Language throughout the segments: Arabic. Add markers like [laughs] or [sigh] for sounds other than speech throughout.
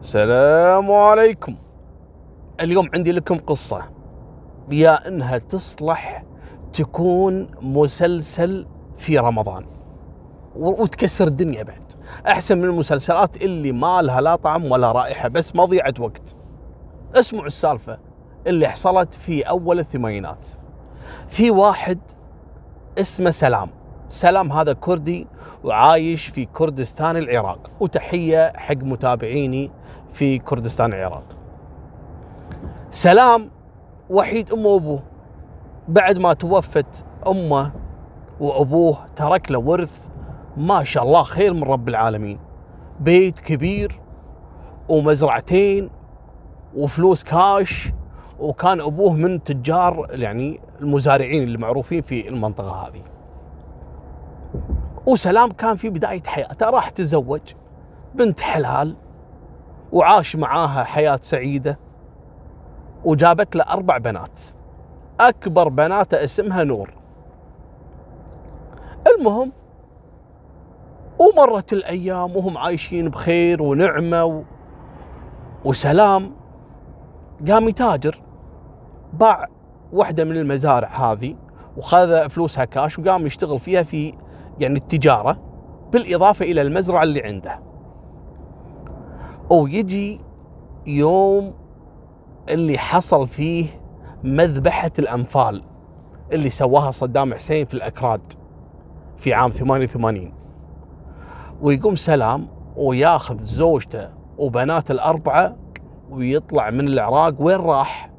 السلام عليكم. اليوم عندي لكم قصة يا إنها تصلح تكون مسلسل في رمضان. وتكسر الدنيا بعد. أحسن من المسلسلات اللي ما لها لا طعم ولا رائحة بس مضيعة وقت. اسمعوا السالفة اللي حصلت في أول الثمانينات. في واحد اسمه سلام. سلام هذا كردي وعايش في كردستان العراق. وتحية حق متابعيني في كردستان العراق سلام وحيد أمه وأبوه بعد ما توفت أمه وأبوه ترك له ورث. ما شاء الله خير من رب العالمين. بيت كبير ومزرعتين وفلوس كاش. وكان أبوه من تجار يعني المزارعين اللي معروفين في المنطقة هذه. وسلام كان في بداية حياته. راح تزوج بنت حلال. وعاش معاها حياة سعيدة وجابت له أربع بنات. أكبر بناته اسمها نور. المهم ومرت الأيام وهم عايشين بخير ونعمة و... وسلام. قام يتاجر باع واحدة من المزارع هذه وخذ فلوسها كاش وقام يشتغل فيها في يعني التجارة بالإضافة إلى المزرعة اللي عنده. ويجي يوم اللي حصل فيه مذبحة الأنفال اللي سواها صدام حسين في الأكراد في عام 88 ويقوم سلام وياخذ زوجته وبنات الأربعة ويطلع من العراق. وين راح؟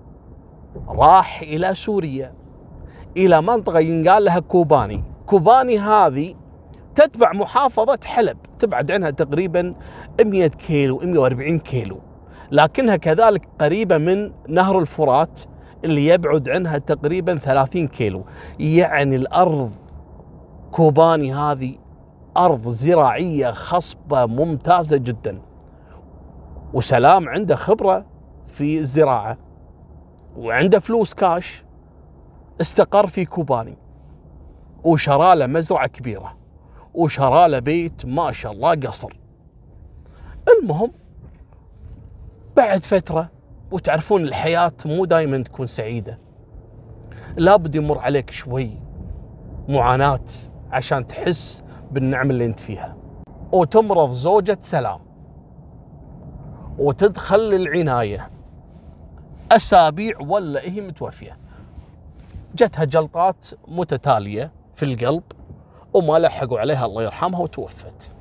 راح إلى سوريا إلى منطقة ينقال لها كوباني. كوباني هذه تتبع محافظة حلب تبعد عنها تقريبا 100 كيلو 140 كيلو. لكنها كذلك قريبة من نهر الفرات اللي يبعد عنها تقريبا 30 كيلو. يعني الأرض كوباني هذه أرض زراعية خصبة ممتازة جدا. وسلام عنده خبرة في الزراعة وعنده فلوس كاش استقر في كوباني وشرى له مزرعة كبيرة. وشرى له بيت ما شاء الله قصر. المهم بعد فترة وتعرفون الحياة مو دائما تكون سعيدة. لابد يمر عليك شوي معاناة عشان تحس بالنعمة اللي انت فيها. وتمرض زوجة سلام. وتدخل العناية أسابيع ولا هي متوفية. جتها جلطات متتالية في القلب. وما لحقوا عليها الله يرحمها وتوفت.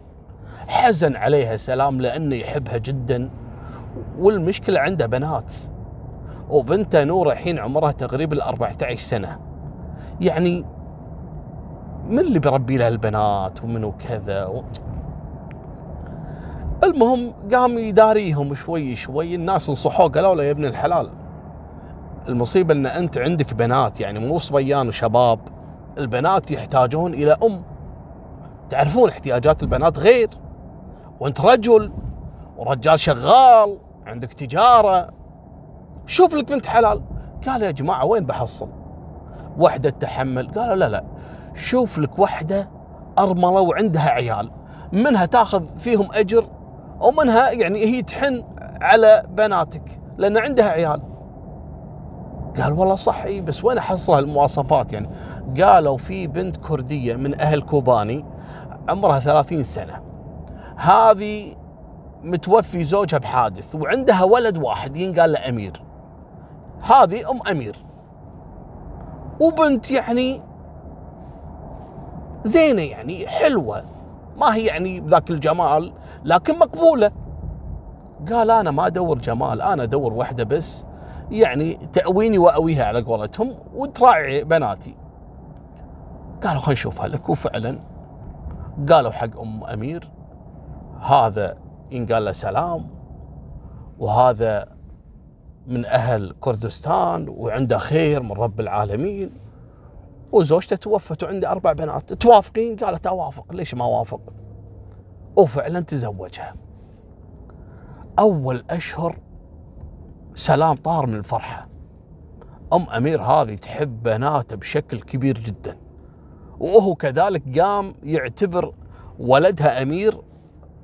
حزن عليها سلام لأنه يحبها جدا والمشكلة عنده بنات. وبنته نورة الحين عمرها تقريبا ال 14 سنة. يعني من اللي بيربي لها البنات ومنو كذا؟ و... المهم قام يداريهم شوي شوي الناس نصحوه قالوا له يا ابن الحلال المصيبة إن أنت عندك بنات يعني مو صبيان وشباب. البنات يحتاجون إلى أم. تعرفون احتياجات البنات غير. وأنت رجل ورجال شغال عندك تجارة. شوف لك بنت حلال. قال يا جماعة وين بحصل؟ وحدة تحمل. قالوا لا لا. شوف لك وحدة أرملة وعندها عيال. منها تاخذ فيهم أجر ومنها يعني هي تحن على بناتك لأن عندها عيال. قال والله صح إي بس وين احصل المواصفات يعني؟ قالوا في بنت كردية من أهل كوباني عمرها 30 سنة. هذه متوفي زوجها بحادث وعندها ولد واحد ينقال له أمير. هذه أم أمير. وبنت يعني زينة يعني حلوة. ما هي يعني بذاك الجمال لكن مقبولة. قال أنا ما أدور جمال أنا أدور واحدة بس. يعني تأويني وأويها على قولتهم وتراعي بناتي. قالوا خلينا نشوفها لك وفعلا قالوا حق أم أمير هذا ينقال له سلام وهذا من أهل كردستان وعنده خير من رب العالمين. وزوجته توفت وعنده أربع بنات. توافقين؟ قالت أوافق. ليش ما أوافق وفعلا تزوجها. أول أشهر سلام طار من الفرحة. أم أمير هذه تحب بناته بشكل كبير جدا. وهو كذلك قام يعتبر ولدها أمير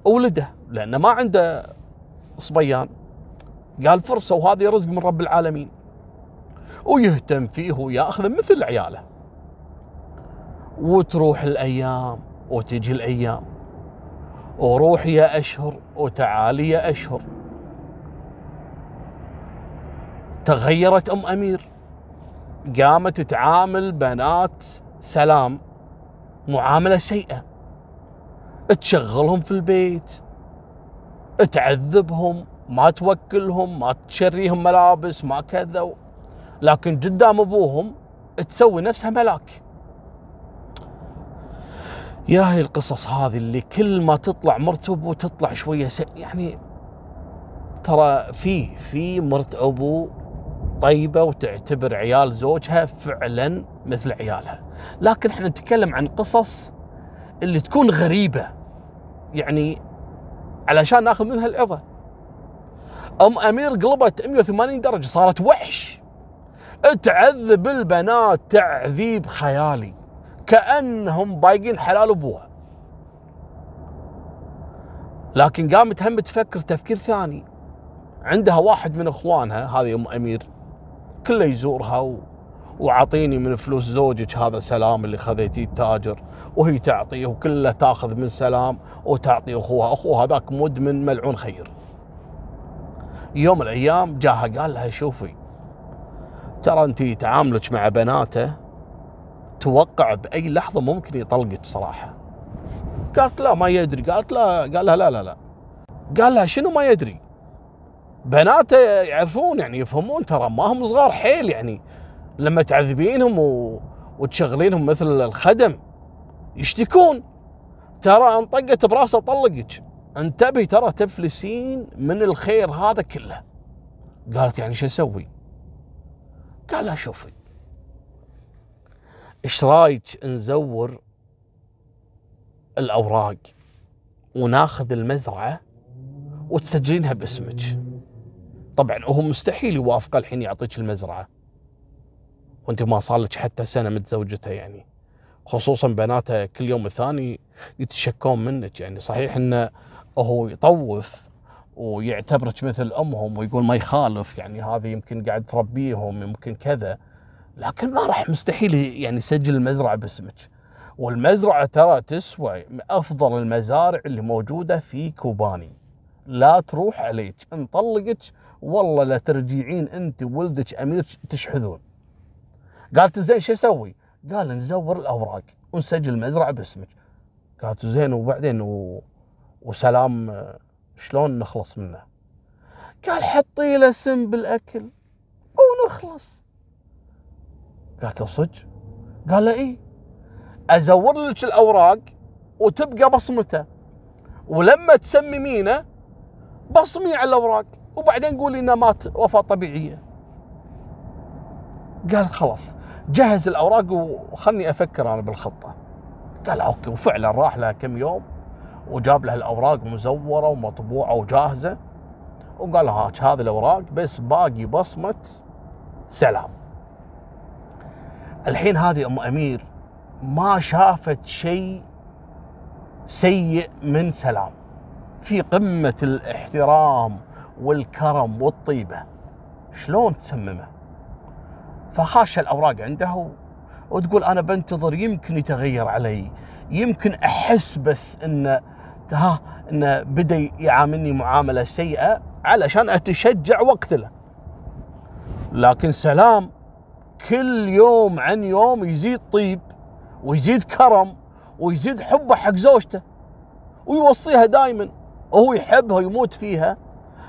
ولده لأنه ما عنده صبيان. قال فرصة وهذه رزق من رب العالمين. ويهتم فيه وياخذه مثل عياله. وتروح الأيام وتجي الأيام. وروح يا أشهر وتعالي يا أشهر. تغيرت أم أمير. قامت تعامل بنات سلام معاملة سيئة تشغلهم في البيت تعذبهم ما توكلهم ما تشريهم ملابس ما كذا. لكن قدام أبوهم تسوي نفسها ملاك. يا هي القصص هذه اللي كل ما تطلع مرتب وتطلع شوية س... يعني ترى في في مرت أبو طيبة وتعتبر عيال زوجها فعلا مثل عيالها. لكن إحنا نتكلم عن قصص اللي تكون غريبة. يعني علشان ناخذ منها العظة. أم أمير قلبت 180 درجة صارت وحش. تعذب البنات تعذيب خيالي. كأنهم بايقين حلال أبوها. لكن قامت هم تفكر تفكير ثاني. عندها واحد من إخوانها هذه أم أمير كله يزورها و... وعطيني من فلوس زوجك هذا سلام اللي خذيتيه التاجر وهي تعطيه وكله تاخذ من سلام وتعطي أخوها. اخوها هذاك مدمن ملعون خير. يوم الأيام جاها قال لها شوفي ترى انت تعاملك مع بناته توقع بأي لحظة ممكن يطلقك صراحة. قالت لا ما يدري. قالت لا قال لها لا لا لا. قال لها شنو ما يدري؟ بناته يعرفون يعني يفهمون ترى ما هم صغار حيل يعني. لما تعذبينهم و... وتشغلينهم مثل الخدم يشتكون. ترى انطقت براسه طلقك. انتبهي ترى تفلسين من الخير هذا كله. قالت يعني شو أسوي؟ قال لها شوفي. إيش رأيك نزور الأوراق وناخذ المزرعة وتسجلينها باسمك؟ طبعا هو مستحيل يوافق الحين يعطيك المزرعة. وانت ما صار لك حتى سنة متزوجته يعني. خصوصا بناتها كل يوم الثاني يتشكون منك يعني. صحيح انه هو يطوف ويعتبرك مثل أمهم ويقول ما يخالف يعني هذه يمكن قاعد تربيهم يمكن كذا. لكن ما راح مستحيل يعني يسجل المزرعة باسمك. والمزرعة ترى تسوى أفضل المزارع اللي موجودة في كوباني. لا تروح عليك نطلقك والله لا ترجعين انت وولدك امير تشحذون. قالت زين شو أسوي؟ قال نزور الأوراق ونسجل المزرعة باسمك قالت زين وبعدين و... وسلام شلون نخلص منه؟ قال حطي له سم بالأكل ونخلص قالت له صدق؟ قال له اي أزور لك الأوراق وتبقى بصمته ولما تسممينه بصمي على الأوراق وبعدين قولي انه مات وفاة طبيعية قالت خلاص جهز الأوراق وخلني أفكر أنا بالخطة. قال أوكي وفعلا راح لها كم يوم وجاب لها الأوراق مزورة ومطبوعة وجاهزة وقال لها هذه الأوراق بس باقي بصمة سلام. الحين هذه أم أمير ما شافت شيء سيء من سلام. في قمة الاحترام والكرم والطيبة. شلون تسممه؟ فخاش الأوراق عنده وتقول أنا بنتظر يمكن يتغير علي يمكن أحس بس انه ها انه بدأ يعاملني معاملة سيئة علشان أتشجع واقتله لكن سلام كل يوم عن يوم يزيد طيب ويزيد كرم ويزيد حبه حق زوجته ويوصيها دائما وهو يحبها ويموت فيها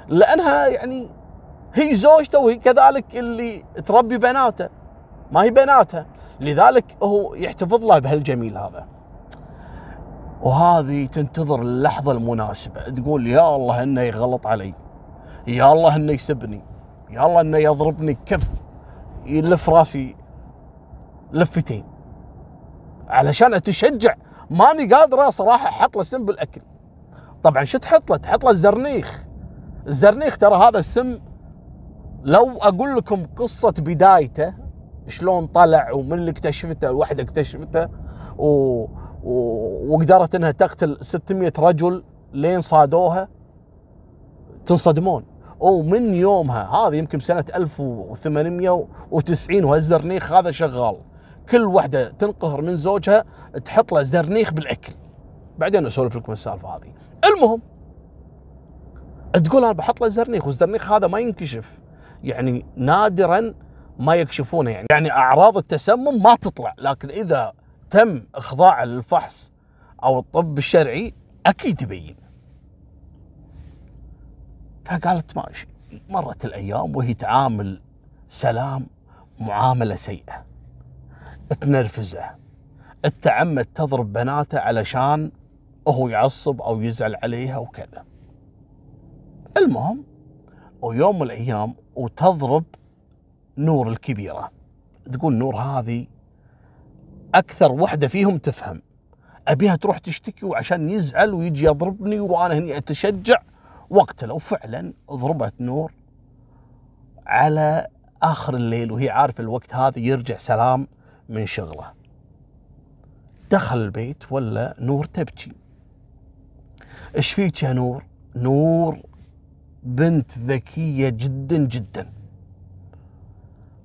لأنها يعني هي زوجته وهي كذلك اللي تربي بناته. ما هي بناتها لذلك هو يحتفظ لها بهالجميل هذا. وهذه تنتظر اللحظة المناسبة. تقول يا الله إنه يغلط علي. يا الله إنه يسبني. يا الله إنه يضربني. كف يلف راسي لفتين. علشان أتشجع. ماني قادره صراحة أحط له سم بالأكل. طبعا شو تحط له؟ تحط له الزرنيخ. الزرنيخ ترى هذا السم لو أقول لكم قصة بدايته شلون طلع ومن اللي اكتشفته الوحده اكتشفته و... و... وقدرت إنها تقتل 600 رجل لين صادوها تنصدمون. ومن يومها هذه يمكن سنة 1890 وهالزرنيخ هذا شغال. كل واحدة تنقهر من زوجها تحط له زرنيخ بالأكل. بعدين أسولف لكم السالفة هذه. المهم تقول أنا بحط له زرنيخ والزرنيخ هذا ما ينكشف. يعني نادرا ما يكشفونه يعني. يعني أعراض التسمم ما تطلع لكن إذا تم إخضاعه للفحص أو الطب الشرعي أكيد يبين. فقالت ماشي. مرت الأيام وهي تعامل سلام معاملة سيئة. تنرفزه. التعمد تضرب بناته علشان هو يعصب أو يزعل عليها وكذا. المهم ويوم من الأيام وتضرب نور الكبيرة. تقول نور هذه أكثر وحدة فيهم تفهم. أبيها تروح تشتكي وعشان يزعل ويجي يضربني وأنا هني أتشجع. وقتله وفعلا ضربت نور على آخر الليل وهي عارفة الوقت هذا يرجع سلام من شغله. دخل البيت ولا نور تبكي. إيش فيك يا نور؟ نور بنت ذكية جدا جدا.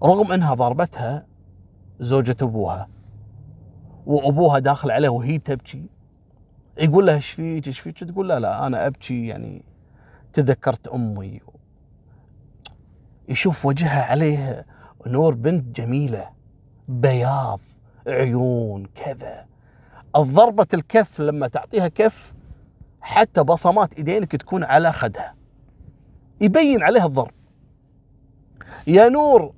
رغم إنها ضربتها زوجة أبوها وأبوها داخل عليه وهي تبكي يقول لها إيش فيك إيش فيك؟ تقول لا لا أنا أبكي يعني تذكرت أمي. يشوف وجهها عليه نور بنت جميلة بياض عيون كذا. الضربة الكف لما تعطيها كف حتى بصمات إيدينك تكون على خدها. يبين عليها الضرب. يا نور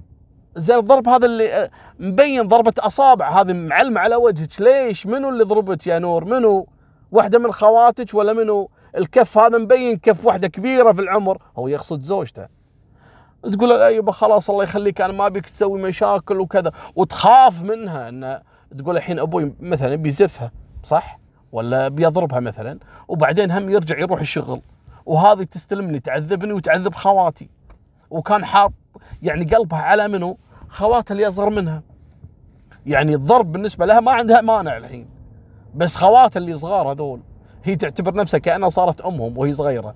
زين الضرب هذا اللي مبين ضربة أصابع. هذه معلمة على وجهك. ليش؟ منو اللي ضربك يا نور؟ منو؟ واحدة من خواتك ولا منو؟ الكف هذا مبين كف واحدة كبيرة في العمر. هو يقصد زوجته. تقول له يبا خلاص الله يخليك أنا ما أبيك تسوي مشاكل وكذا. وتخاف منها إن تقول الحين أبوي مثلا بيزفها صح؟ ولا بيضربها مثلا. وبعدين هم يرجع يروح الشغل. وهذه تستلمني تعذبني وتعذب خواتي. وكان حاط يعني قلبها على منو؟ خواتها اللي أصغر منها. يعني الضرب بالنسبة لها ما عندها مانع الحين. بس خواتها اللي صغار هذول هي تعتبر نفسها كأنها صارت أمهم وهي صغيرة.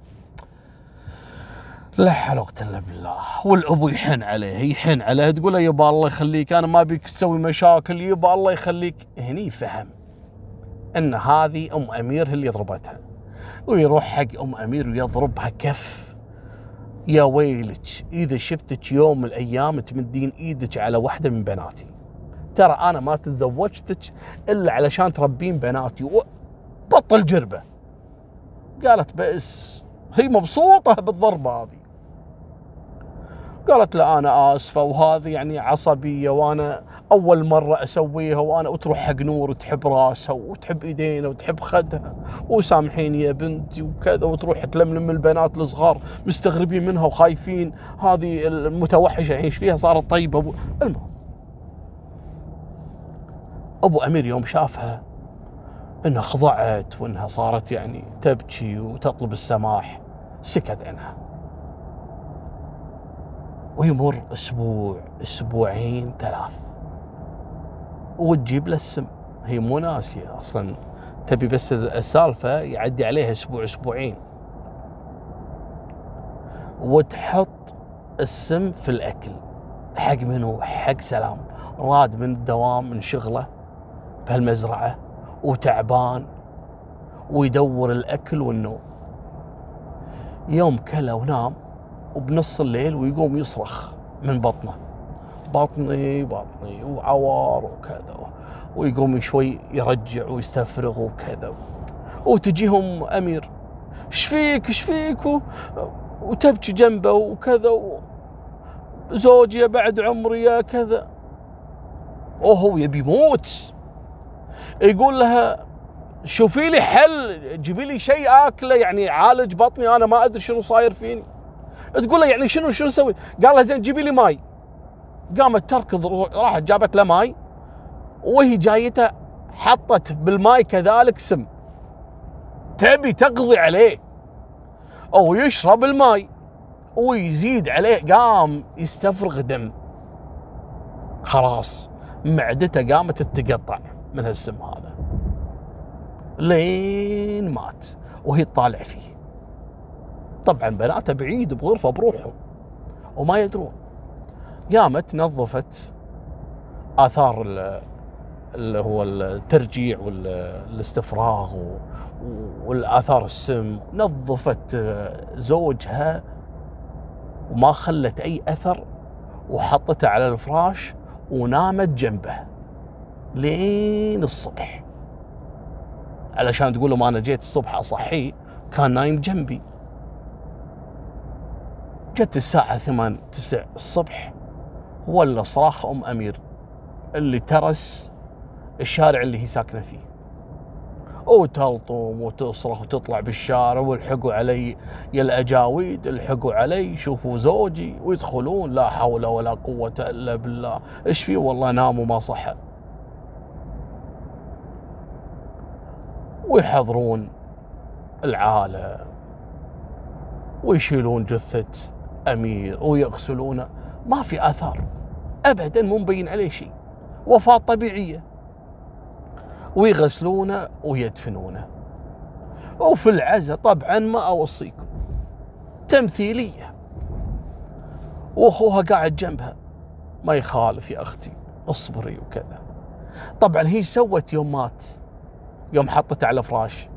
لا حول ولا إلا بالله. والأبو يحن عليه يحن عليه. تقول له يبا الله يخليك أنا ما بيك تسوي مشاكل يبا الله يخليك. هني فهم إن هذه أم أمير اللي ضربتها. ويروح حق أم أمير ويضربها كف. يا ويلك إذا شفتك يوم من الأيام تمدين إيدك على واحدة من بناتي. ترى أنا ما تزوجتك إلا علشان تربين بناتي بطل جربة. قالت بئس هي مبسوطة بالضربة هذه. قالت لا أنا آسفة وهذه يعني عصبية وأنا أول مرة أسويها وأنا وتروح حق نور وتحب راسها وتحب إيدينا وتحب خدها وسامحيني يا بنتي وكذا وتروح تلملم البنات الصغار مستغربين منها وخايفين. هذه المتوحشة يعيش فيها صارت طيبة. المهم أبو أمير يوم شافها إنها خضعت وإنها صارت يعني تبكي وتطلب السماح سكت عنها. ويمر أسبوع أسبوعين ثلاث. وتجيب له السم. هي مو ناسية أصلا. تبي بس السالفة يعدي عليها أسبوع أسبوعين. وتحط السم في الأكل. حق منو؟ حق سلام. راد من الدوام من شغله بهالمزرعة. وتعبان. ويدور الأكل والنوم. يوم كله ونام. وبنص الليل ويقوم يصرخ من بطنه. بطني بطني وعوار وكذا ويقوم شوي يرجع ويستفرغ وكذا. وتجيهم أمير إيش فيك؟ إيش فيك؟ وتبكي جنبه وكذا زوجي بعد عمري يا كذا. وهو يبي يموت. يقول لها شوفي لي حل جيبي لي شيء آكله يعني عالج بطني أنا ما أدري شنو صاير فيني. تقول له يعني شنو شنو نسوي؟ قال لها زين جيبي لي ماي. قامت تركض راحت جابت له ماي وهي جايته حطت بالماي كذلك سم. تبي تقضي عليه. أو يشرب الماي ويزيد عليه. قام يستفرغ دم. خلاص معدته قامت تتقطع من هالسم هذا. لين مات وهي تطالع فيه. طبعا بناتها بعيد بغرفة بروحهم وما يدرون. قامت نظفت آثار ال- اللي هو الترجيع والاستفراغ و- والآثار السم. نظفت زوجها وما خلت أي أثر وحطته على الفراش ونامت جنبه لين الصبح. علشان تقول لهم أنا جيت الصبح اصحيه كان نايم جنبي. جت الساعة ثمان تسع الصبح ولا صراخ أم أمير اللي ترس الشارع اللي هي ساكنة فيه. وتلطم وتصرخ وتطلع بالشارع والحقوا علي يا الأجاويد الحقوا علي شوفوا زوجي ويدخلون لا حول ولا قوة إلا بالله. إيش في؟ والله نام وما صحى ويحضرون العالم ويشيلون جثة أمير ويغسلونه ما في آثار. أبدا مو مبين عليه شيء. وفاة طبيعية. ويغسلونه ويدفنونه وفي العزاء طبعا ما أوصيكم. تمثيلية. وأخوها قاعد جنبها. ما يخالف يا أختي اصبري وكذا. طبعا هي سوت يوم مات؟ يوم حطته على الفراش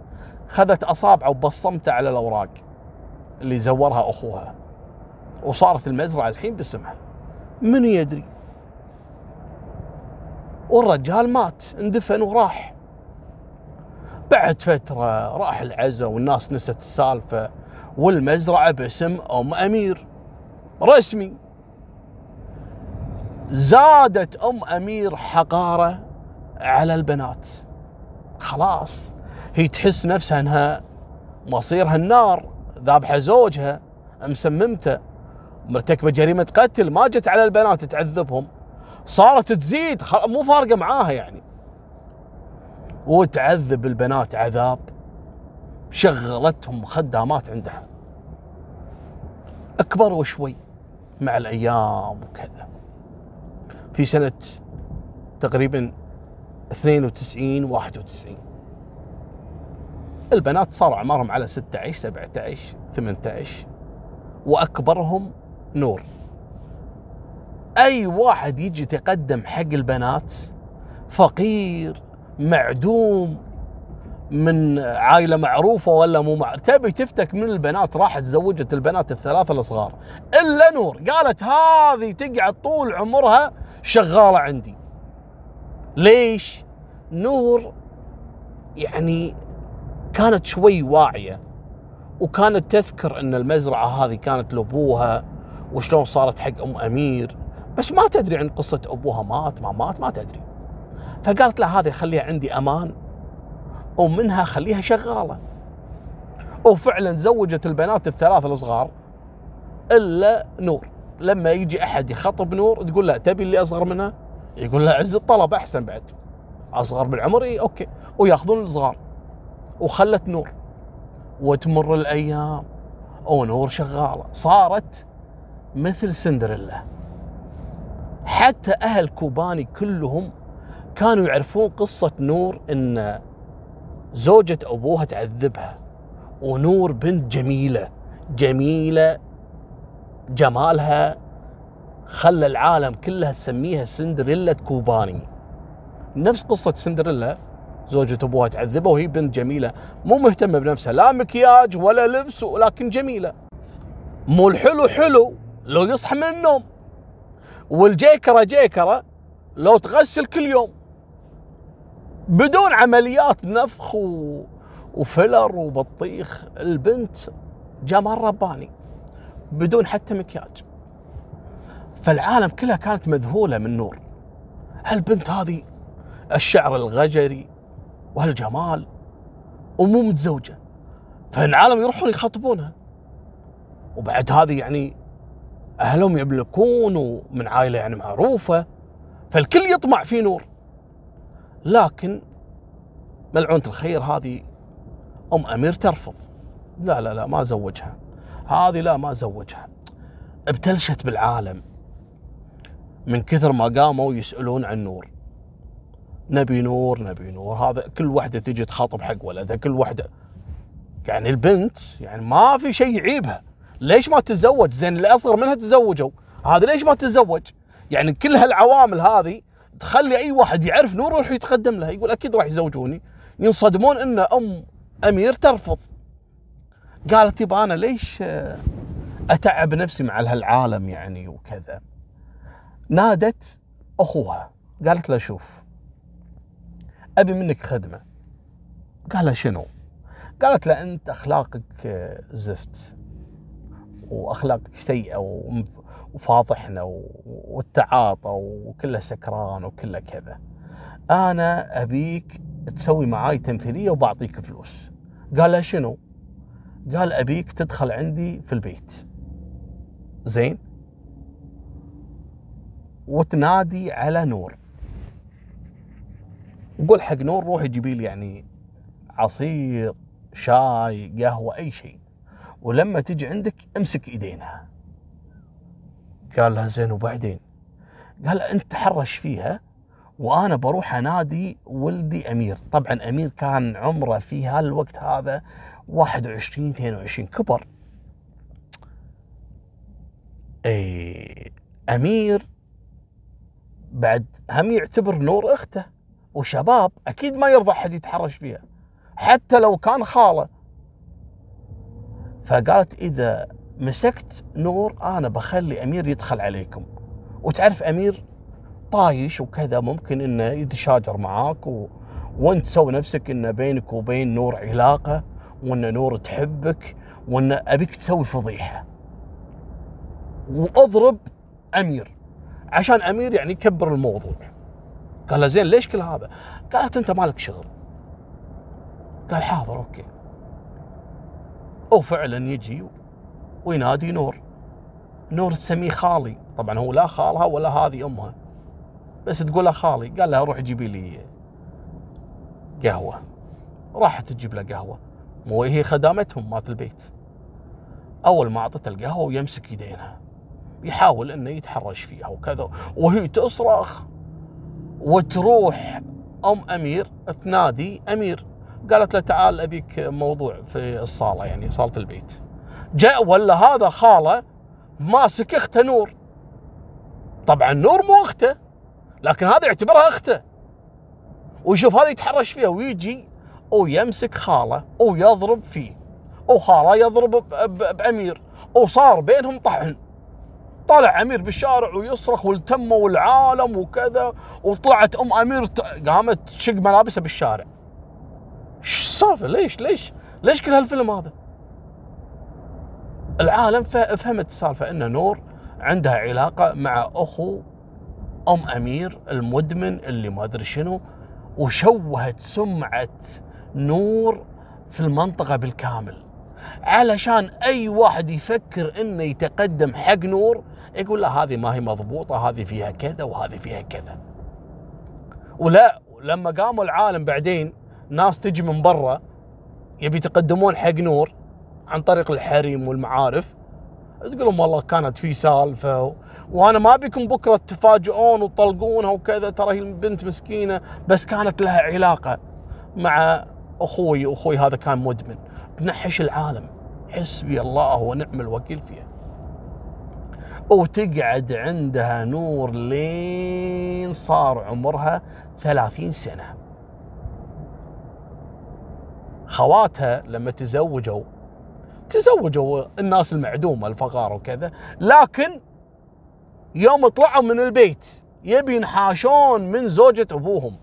خذت أصابعه وبصمته على الأوراق اللي زورها أخوها. وصارت المزرعة الحين باسمها. من يدري؟ والرجال مات اندفن وراح. بعد فترة راح العزا والناس نست السالفة والمزرعة باسم أم أمير. رسمي. زادت أم أمير حقارة على البنات. خلاص هي تحس نفسها إنها مصيرها النار ذابحة زوجها مسممته. مرتكبة جريمة قتل ما جت على البنات تعذبهم. صارت تزيد مو فارقة معاها يعني. وتعذب البنات عذاب. شغلتهم خدامات عندها. اكبروا شوي مع الأيام وكذا. في سنة تقريبا 92 91 البنات صار أعمارهم على 16 17 18 وأكبرهم نور. أي واحد يجي يتقدم حق البنات فقير معدوم من عائلة معروفة ولا مو مع... تبي تفتك من البنات راحت تزوجت البنات الثلاثه الصغار إلا نور قالت هذه تقعد طول عمرها شغالة عندي. ليش؟ نور يعني كانت شوي واعية وكانت تذكر إن المزرعة هذه كانت لأبوها وشلون صارت حق أم أمير. بس ما تدري عن قصة أبوها. مات ما مات ما تدري. فقالت لا هذه خليها عندي أمان ومنها خليها شغالة. وفعلا زوجت البنات الثلاث الصغار إلا نور. لما يجي أحد يخطب نور تقول لا تبي اللي أصغر منها؟ يقول لا عز الطلب أحسن بعد. أصغر بالعمر اي أوكي. ويأخذون الصغار وخلت نور. وتمر الأيام. ونور شغالة. صارت مثل سندريلا. حتى أهل كوباني كلهم كانوا يعرفون قصة نور إن زوجة أبوها تعذبها ونور بنت جميلة جميلة جمالها خلى العالم كلها تسميها سندريلا كوباني. نفس قصة سندريلا زوجة أبوها تعذبها وهي بنت جميلة. مو مهتمة بنفسها لا مكياج ولا لبس ولكن جميلة. مو الحلو حلو لو يصحى من النوم والجيكرة جيكرة لو تغسل كل يوم بدون عمليات نفخ و... وفلر وبطيخ البنت جمال رباني بدون حتى مكياج. فالعالم كلها كانت مذهولة من نور. هالبنت هذه الشعر الغجري وهالجمال ومو متزوجة. فالعالم يروحون يخطبونها. وبعد هذه يعني أهلهم يملكون ومن عائلة يعني معروفة فالكل يطمع في نور. لكن ملعونة الخير هذه؟ أم أمير ترفض. لا لا لا ما زوجها. هذه لا ما زوجها. ابتلشت بالعالم. من كثر ما قاموا يسألون عن نور. نبي نور نبي نور. هذا كل واحدة تجي تخاطب حق ولدها كل واحدة يعني البنت يعني ما في شيء يعيبها. ليش ما تتزوج؟ زين اللي اصغر منها تزوجوا هذا ليش ما تتزوج؟ يعني كل هالعوامل هذه تخلي أي واحد يعرف نور يروح يتقدم لها. يقول أكيد راح يزوجوني. ينصدمون إن أم أمير ترفض. قالت يبا أنا ليش أتعب نفسي مع هالعالم يعني وكذا؟ نادت أخوها. قالت له شوف أبي منك خدمة. قال له شنو؟ قالت له أنت أخلاقك زفت. واخلاقك سيئة وفاضحنا والتعاطى وكله سكران وكله كذا. أنا أبيك تسوي معاي تمثيلية وبعطيك فلوس. قال له شنو؟ قال أبيك تدخل عندي في البيت. زين؟ وتنادي على نور. وقول حق نور روحي جيبي لي يعني عصير شاي قهوة أي شيء. ولما تجي عندك امسك ايدينها. قال لها زين وبعدين؟ قال انت تحرش فيها وأنا بروح انادي ولدي امير. طبعا امير كان عمره في هالوقت هذا 21 22 كبر. اي امير بعد هم يعتبر نور اخته. وشباب أكيد ما يرضى أحد يتحرش فيها. حتى لو كان خاله فقالت إذا مسكت نور أنا بخلي أمير يدخل عليكم. وتعرف أمير طايش وكذا ممكن إنه يتشاجر معاك و... وأنت تسوي نفسك إنه بينك وبين نور علاقة وإن نور تحبك وإن أبيك تسوي فضيحة. وأضرب أمير عشان أمير يعني يكبر الموضوع. قال زين ليش كل هذا؟ قالت أنت مالك شغل. قال حاضر أوكي. وفعلا يجي وينادي نور. نور تسميه خالي. طبعا هو لا خالها ولا هذه أمها. بس تقول له خالي. قال لها روح جيبي لي قهوة. راحت تجيب له قهوة. مو هي خدامتهم مات البيت. أول ما أعطته القهوة ويمسك يدينها. يحاول إنه يتحرش فيها وكذا. وهي تصرخ وتروح أم أمير تنادي أمير. قالت له تعال أبيك موضوع في الصالة يعني صالة البيت. جاء ولا هذا خالة ماسك اخته نور. طبعا نور مو أخته لكن هذا يعتبرها أخته. ويشوف هذا يتحرش فيها ويجي ويمسك خالة ويضرب فيه وخالة يضرب بأمير وصار بينهم طحن. طلع أمير بالشارع ويصرخ والتموا العالم وكذا وطلعت أم أمير قامت تشق ملابسها بالشارع. السالفة؟ ليش ليش ليش كل هالفيلم هذا؟ العالم فهمت السالفة ان نور عندها علاقة مع أخو أم أمير المدمن اللي ما أدري شنو وشوهت سمعة نور في المنطقة بالكامل. علشان أي واحد يفكر إنه يتقدم حق نور يقول لا هذه ما هي مضبوطة هذه فيها كذا وهذه فيها كذا. ولا لما قاموا العالم بعدين ناس تجي من برا يبي يتقدمون حق نور عن طريق الحريم والمعارف. تقول لهم والله كانت في سالفة وأنا ما ابيكم بكرة تفاجئون وتطلقونها وكذا ترى هي بنت مسكينة بس كانت لها علاقة مع أخوي أخوي هذا كان مدمن. تنحش العالم. حسبي الله ونعم الوكيل فيها. وتقعد عندها نور لين صار عمرها ثلاثين سنة. خواتها لما تزوجوا تزوجوا الناس المعدومة الفقار وكذا لكن يوم طلعوا من البيت يبي ينحاشون من زوجة أبوهم.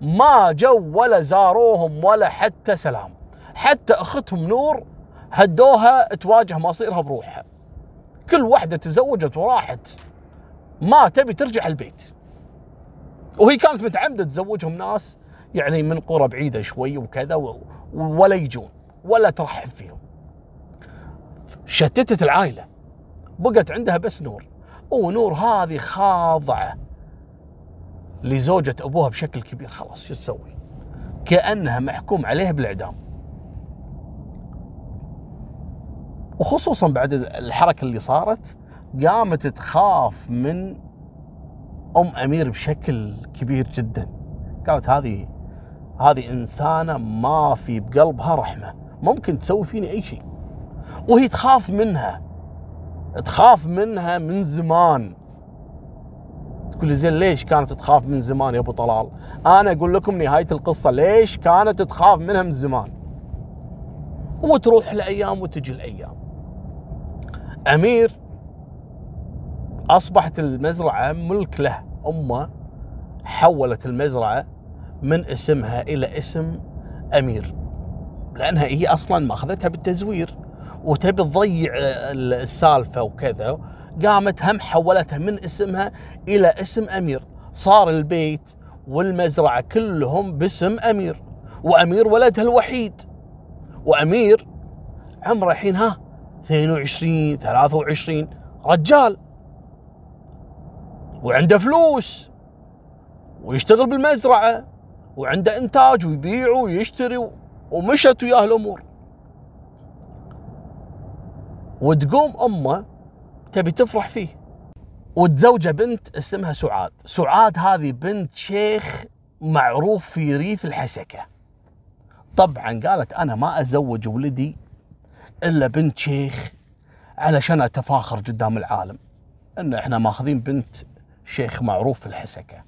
ما جو ولا زاروهم ولا حتى سلام. حتى أختهم نور هدوها تواجه مصيرها بروحها. كل واحدة تزوجت وراحت. ما تبي ترجع البيت. وهي كانت متعمدة تزوجهم ناس. يعني من قرى بعيدة شوي وكذا ولا يجون ولا ترحب فيهم. شتتت العائلة. بقت عندها بس نور. ونور هذه خاضعة لزوجة أبوها بشكل كبير. خلاص شو تسوي؟ كأنها محكوم عليها بالإعدام. وخصوصا بعد الحركة اللي صارت قامت تخاف من أم أمير بشكل كبير جدا. قالت هذه هذه إنسانة ما في بقلبها رحمة. ممكن تسوي فيني أي شيء. وهي تخاف منها. تخاف منها من زمان. تقول لي زين ليش كانت تخاف من زمان يا أبو طلال؟ أنا أقول لكم نهاية القصة ليش كانت تخاف منها من زمان؟ وتروح الأيام وتجي الأيام. أمير أصبحت المزرعة ملك له. أمه حولت المزرعة من اسمها إلى اسم أمير. لأنها هي أصلا ماخذتها بالتزوير وتبي تضيع السالفة وكذا قامت هم حولتها من اسمها إلى اسم أمير. صار البيت والمزرعة كلهم باسم أمير وأمير ولدها الوحيد. وأمير عمره الحين ها 22 23 رجال. وعنده فلوس ويشتغل بالمزرعة. وعنده إنتاج ويبيع ويشتري ومشت وياه الأمور وتقوم أمه تبي تفرح فيه. وتزوجة بنت اسمها سعاد. سعاد هذه بنت شيخ معروف في ريف الحسكة. طبعا قالت أنا ما ازوج ولدي إلا بنت شيخ علشان أتفاخر قدام العالم. إن إحنا ماخذين بنت شيخ معروف في الحسكة.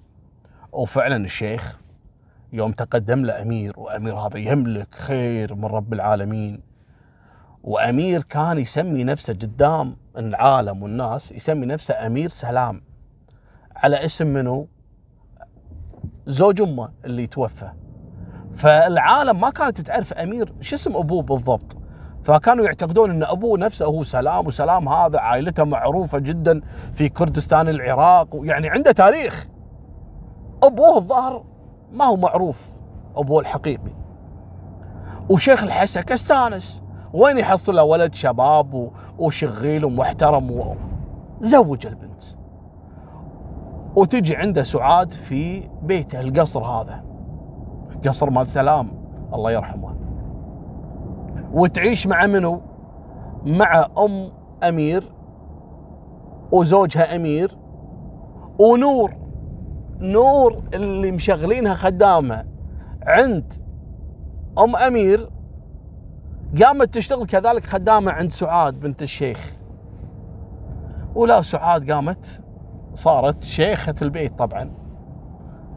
وفعلا الشيخ يوم تقدم له أمير وأمير هذا يملك خير من رب العالمين. وأمير كان يسمي نفسه قدام العالم والناس يسمي نفسه أمير سلام. على اسم منو؟ زوج أمه اللي توفى. فالعالم ما كانت تعرف أمير شو اسم أبوه بالضبط. فكانوا يعتقدون إن أبوه نفسه هو سلام وسلام هذا عائلته معروفة جدا في كردستان العراق يعني عنده تاريخ. أبوه الظاهر ما هو معروف ابوه الحقيقي. وشيخ الحسك استانس وين يحصل ولد شباب وشغيل ومحترم زوج البنت. وتجي عنده سعاد في بيته القصر هذا. قصر مال سلام الله يرحمه. وتعيش مع منو؟ مع أم أمير وزوجها أمير ونور نور اللي مشغلينها خدامة. عند أم أمير قامت تشتغل كذلك خدامة عند سعاد بنت الشيخ. ولا سعاد قامت صارت شيخة البيت طبعا.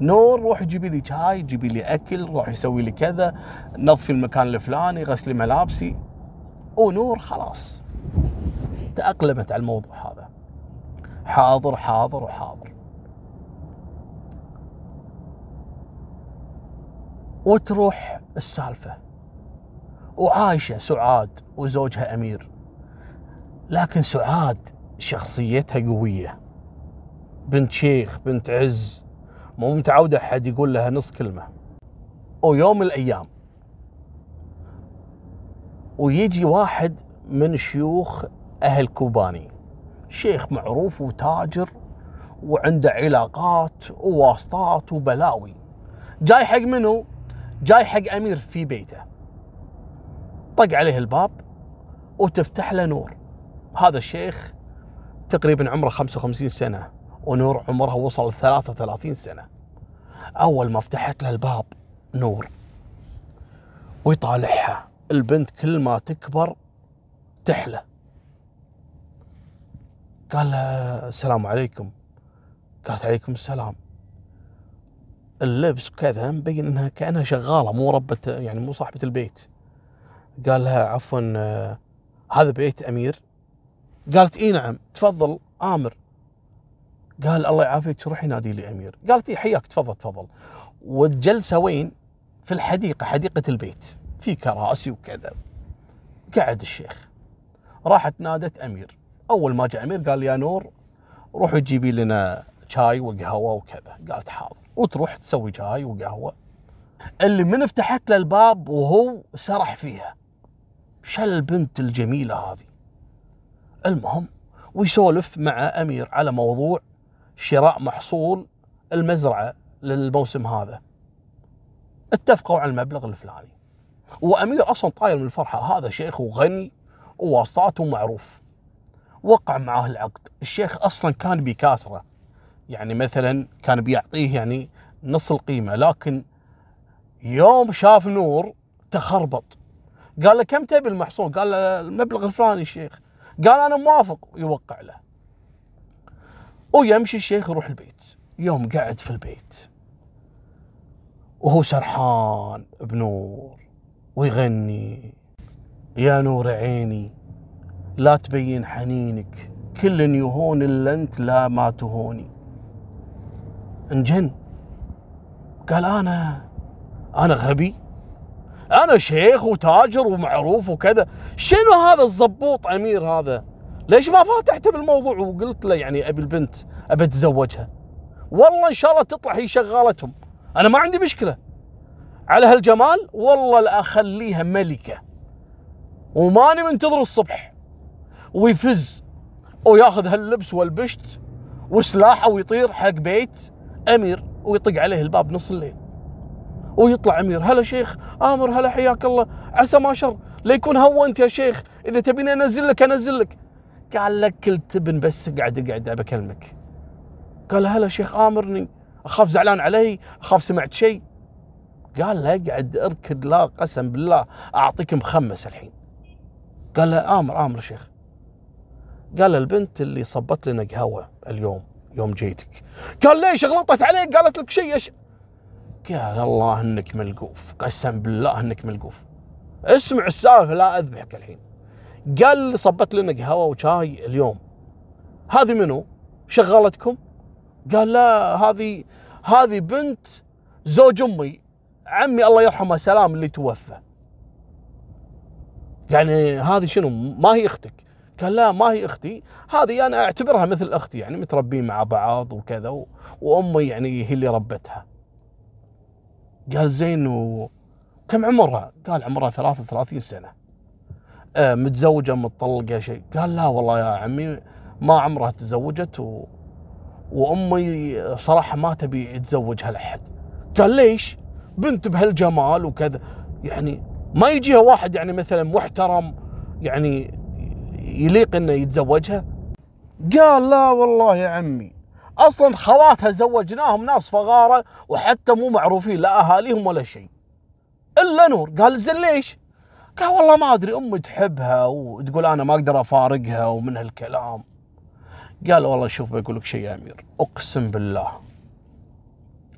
نور روح جيبي لي شاي جيبي لي أكل روح يسوي لي كذا نظفي المكان الفلاني غسلي ملابسي. ونور خلاص. تأقلمت على الموضوع هذا. حاضر حاضر وحاضر. وتروح السالفة. وعايشة سعاد وزوجها أمير. لكن سعاد شخصيتها قوية. بنت شيخ بنت عز. مو متعودة أحد يقول لها نص كلمة. ويوم الأيام. ويجي واحد من شيوخ أهل كوباني. شيخ معروف وتاجر وعنده علاقات وواسطات وبلاوي. جاي حق منو؟ جاي حق أمير في بيته. طق عليه الباب وتفتح له نور. هذا الشيخ تقريبا عمره 55 سنة ونور عمرها وصل 33 سنة. أول ما فتحت له الباب نور ويطالعها. البنت كل ما تكبر تحلى. قال السلام عليكم. قالت عليكم السلام. اللبس وكذا مبين إنها كأنها شغالة مو ربة يعني مو صاحبة البيت. قال لها عفوا آه، هذا بيت أمير. قالت إي نعم تفضل آمر. قال الله يعافيك روحي نادي لي أمير. قالت إي حياك تفضل تفضل. والجلسة وين؟ في الحديقة حديقة البيت. في كراسي وكذا. قعد الشيخ. راحت نادت أمير. أول ما جاء أمير قال يا نور روحي جيبي لنا شاي وقهوة وكذا قالت حاضر. وتروح تسوي شاي وقهوة. اللي من فتحت له الباب وهو سرح فيها. شل البنت الجميلة هذه. المهم ويسولف مع أمير على موضوع شراء محصول المزرعة للموسم هذا. اتفقوا على المبلغ الفلاني. وأمير أصلا طاير من الفرحة هذا شيخ وغني وواسطاته معروف. وقع معاه العقد. الشيخ أصلا كان بيكاسره يعني مثلا كان بيعطيه يعني نص القيمة لكن يوم شاف نور تخربط. قال له كم تبي المحصول؟ قال له المبلغ الفلاني الشيخ قال أنا موافق يوقع له. ويمشي الشيخ يروح البيت. يوم قعد في البيت وهو سرحان بنور ويغني. يا نور عيني لا تبين حنينك كل يهون إلا أنت لا ما تهوني. انجن. قال أنا أنا غبي. أنا شيخ وتاجر ومعروف وكذا. شنو هذا الزبوط أمير هذا؟ ليش ما فاتحت بالموضوع؟ وقلت له يعني أبي البنت أبي أتزوجها. والله إن شاء الله تطلع هي شغالتهم. أنا ما عندي مشكلة. على هالجمال والله لا أخليها ملكة. وماني منتظر الصبح. ويفز وياخذ هاللبس والبشت وسلاحه ويطير حق بيت. أمير ويطق عليه الباب نص الليل. ويطلع أمير هلا شيخ آمر هلا حياك الله. عسى ما شر لا يكون هونت يا شيخ. إذا تبيني أنزل لك أنزل لك. قال لك كل تبن بس اقعد اقعد بكلمك. قال هلا شيخ آمرني. أخاف زعلان علي أخاف سمعت شيء. قال له اقعد اركد لا قسم بالله أعطيك مخمس الحين. قال له آمر آمر شيخ. قال البنت اللي صبت لنا قهوة اليوم. يوم جيتك. قال ليش غلطت عليك؟ قالت لك شيء يش... قال الله إنك ملقوف قسم بالله إنك ملقوف. اسمع السالفة لا أذبحك الحين. قال صبت لنا قهوة وشاي اليوم. هذه منو؟ شغلتكم؟ قال لا هذه هذه بنت زوج أمي. عمي الله يرحمه سلام اللي توفى. يعني هذه شنو؟ ما هي أختك. قال لا ما هي أختي. هذه أنا أعتبرها مثل أختي يعني متربين مع بعض وكذا و... وأمي يعني هي اللي ربتها. قال زين وكم عمرها؟ قال عمرها 33 سنة. آه متزوجة متطلقة شيء. قال لا والله يا عمي ما عمرها تزوجت و... وأمي صراحة ما تبي تزوجها لحد قال ليش؟ بنت بهالجمال وكذا. يعني ما يجيها واحد يعني مثلا محترم يعني يليق إنه يتزوجها؟ قال لا والله يا عمي. أصلا خواتها زوجناهم ناس فغاره وحتى مو معروفين لا أهاليهم ولا شيء. إلا نور. قال زين ليش؟ قال والله ما أدري امي تحبها وتقول أنا ما أقدر أفارقها ومن هالكلام. قال والله شوف بقول لك شيء يا أمير أقسم بالله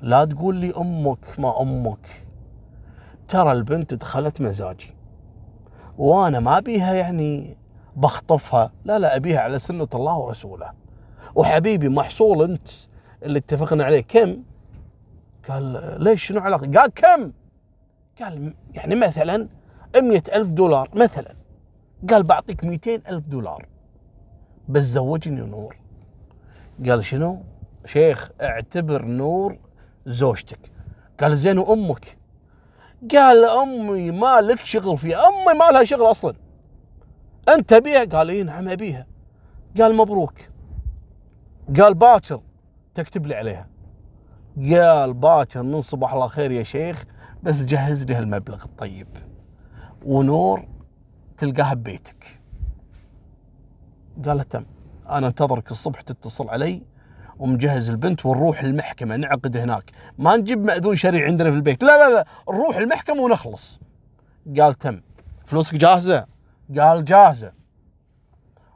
لا تقول لي أمك ما أمك. ترى البنت دخلت مزاجي وأنا ما بيها يعني بخطفها. لا لا أبيها على سنة الله ورسوله. وحبيبي محصول أنت اللي اتفقنا عليه. كم؟ قال ليش شنو علاقة؟ قال كم؟ قال يعني مثلا مئة ألف دولار مثلا. قال بعطيك مئتين ألف دولار. بس زوجني نور. قال شنو؟ شيخ اعتبر نور زوجتك. قال زين وأمك؟ قال أمي ما لك شغل فيها. أمي ما لها شغل أصلا. أنت تبيها قال إي نعم أبيها. قال مبروك. قال باكر تكتب لي عليها. قال باكر من صباح الله خير يا شيخ بس جهز لي هالمبلغ الطيب. ونور تلقاها ببيتك. قال تم. أنا انتظرك الصبح تتصل علي ومجهز البنت ونروح المحكمة نعقد هناك. ما نجيب مأذون شرعي عندنا في البيت. لا لا لا نروح المحكمة ونخلص. قال تم. فلوسك جاهزة؟ قال جاهزة.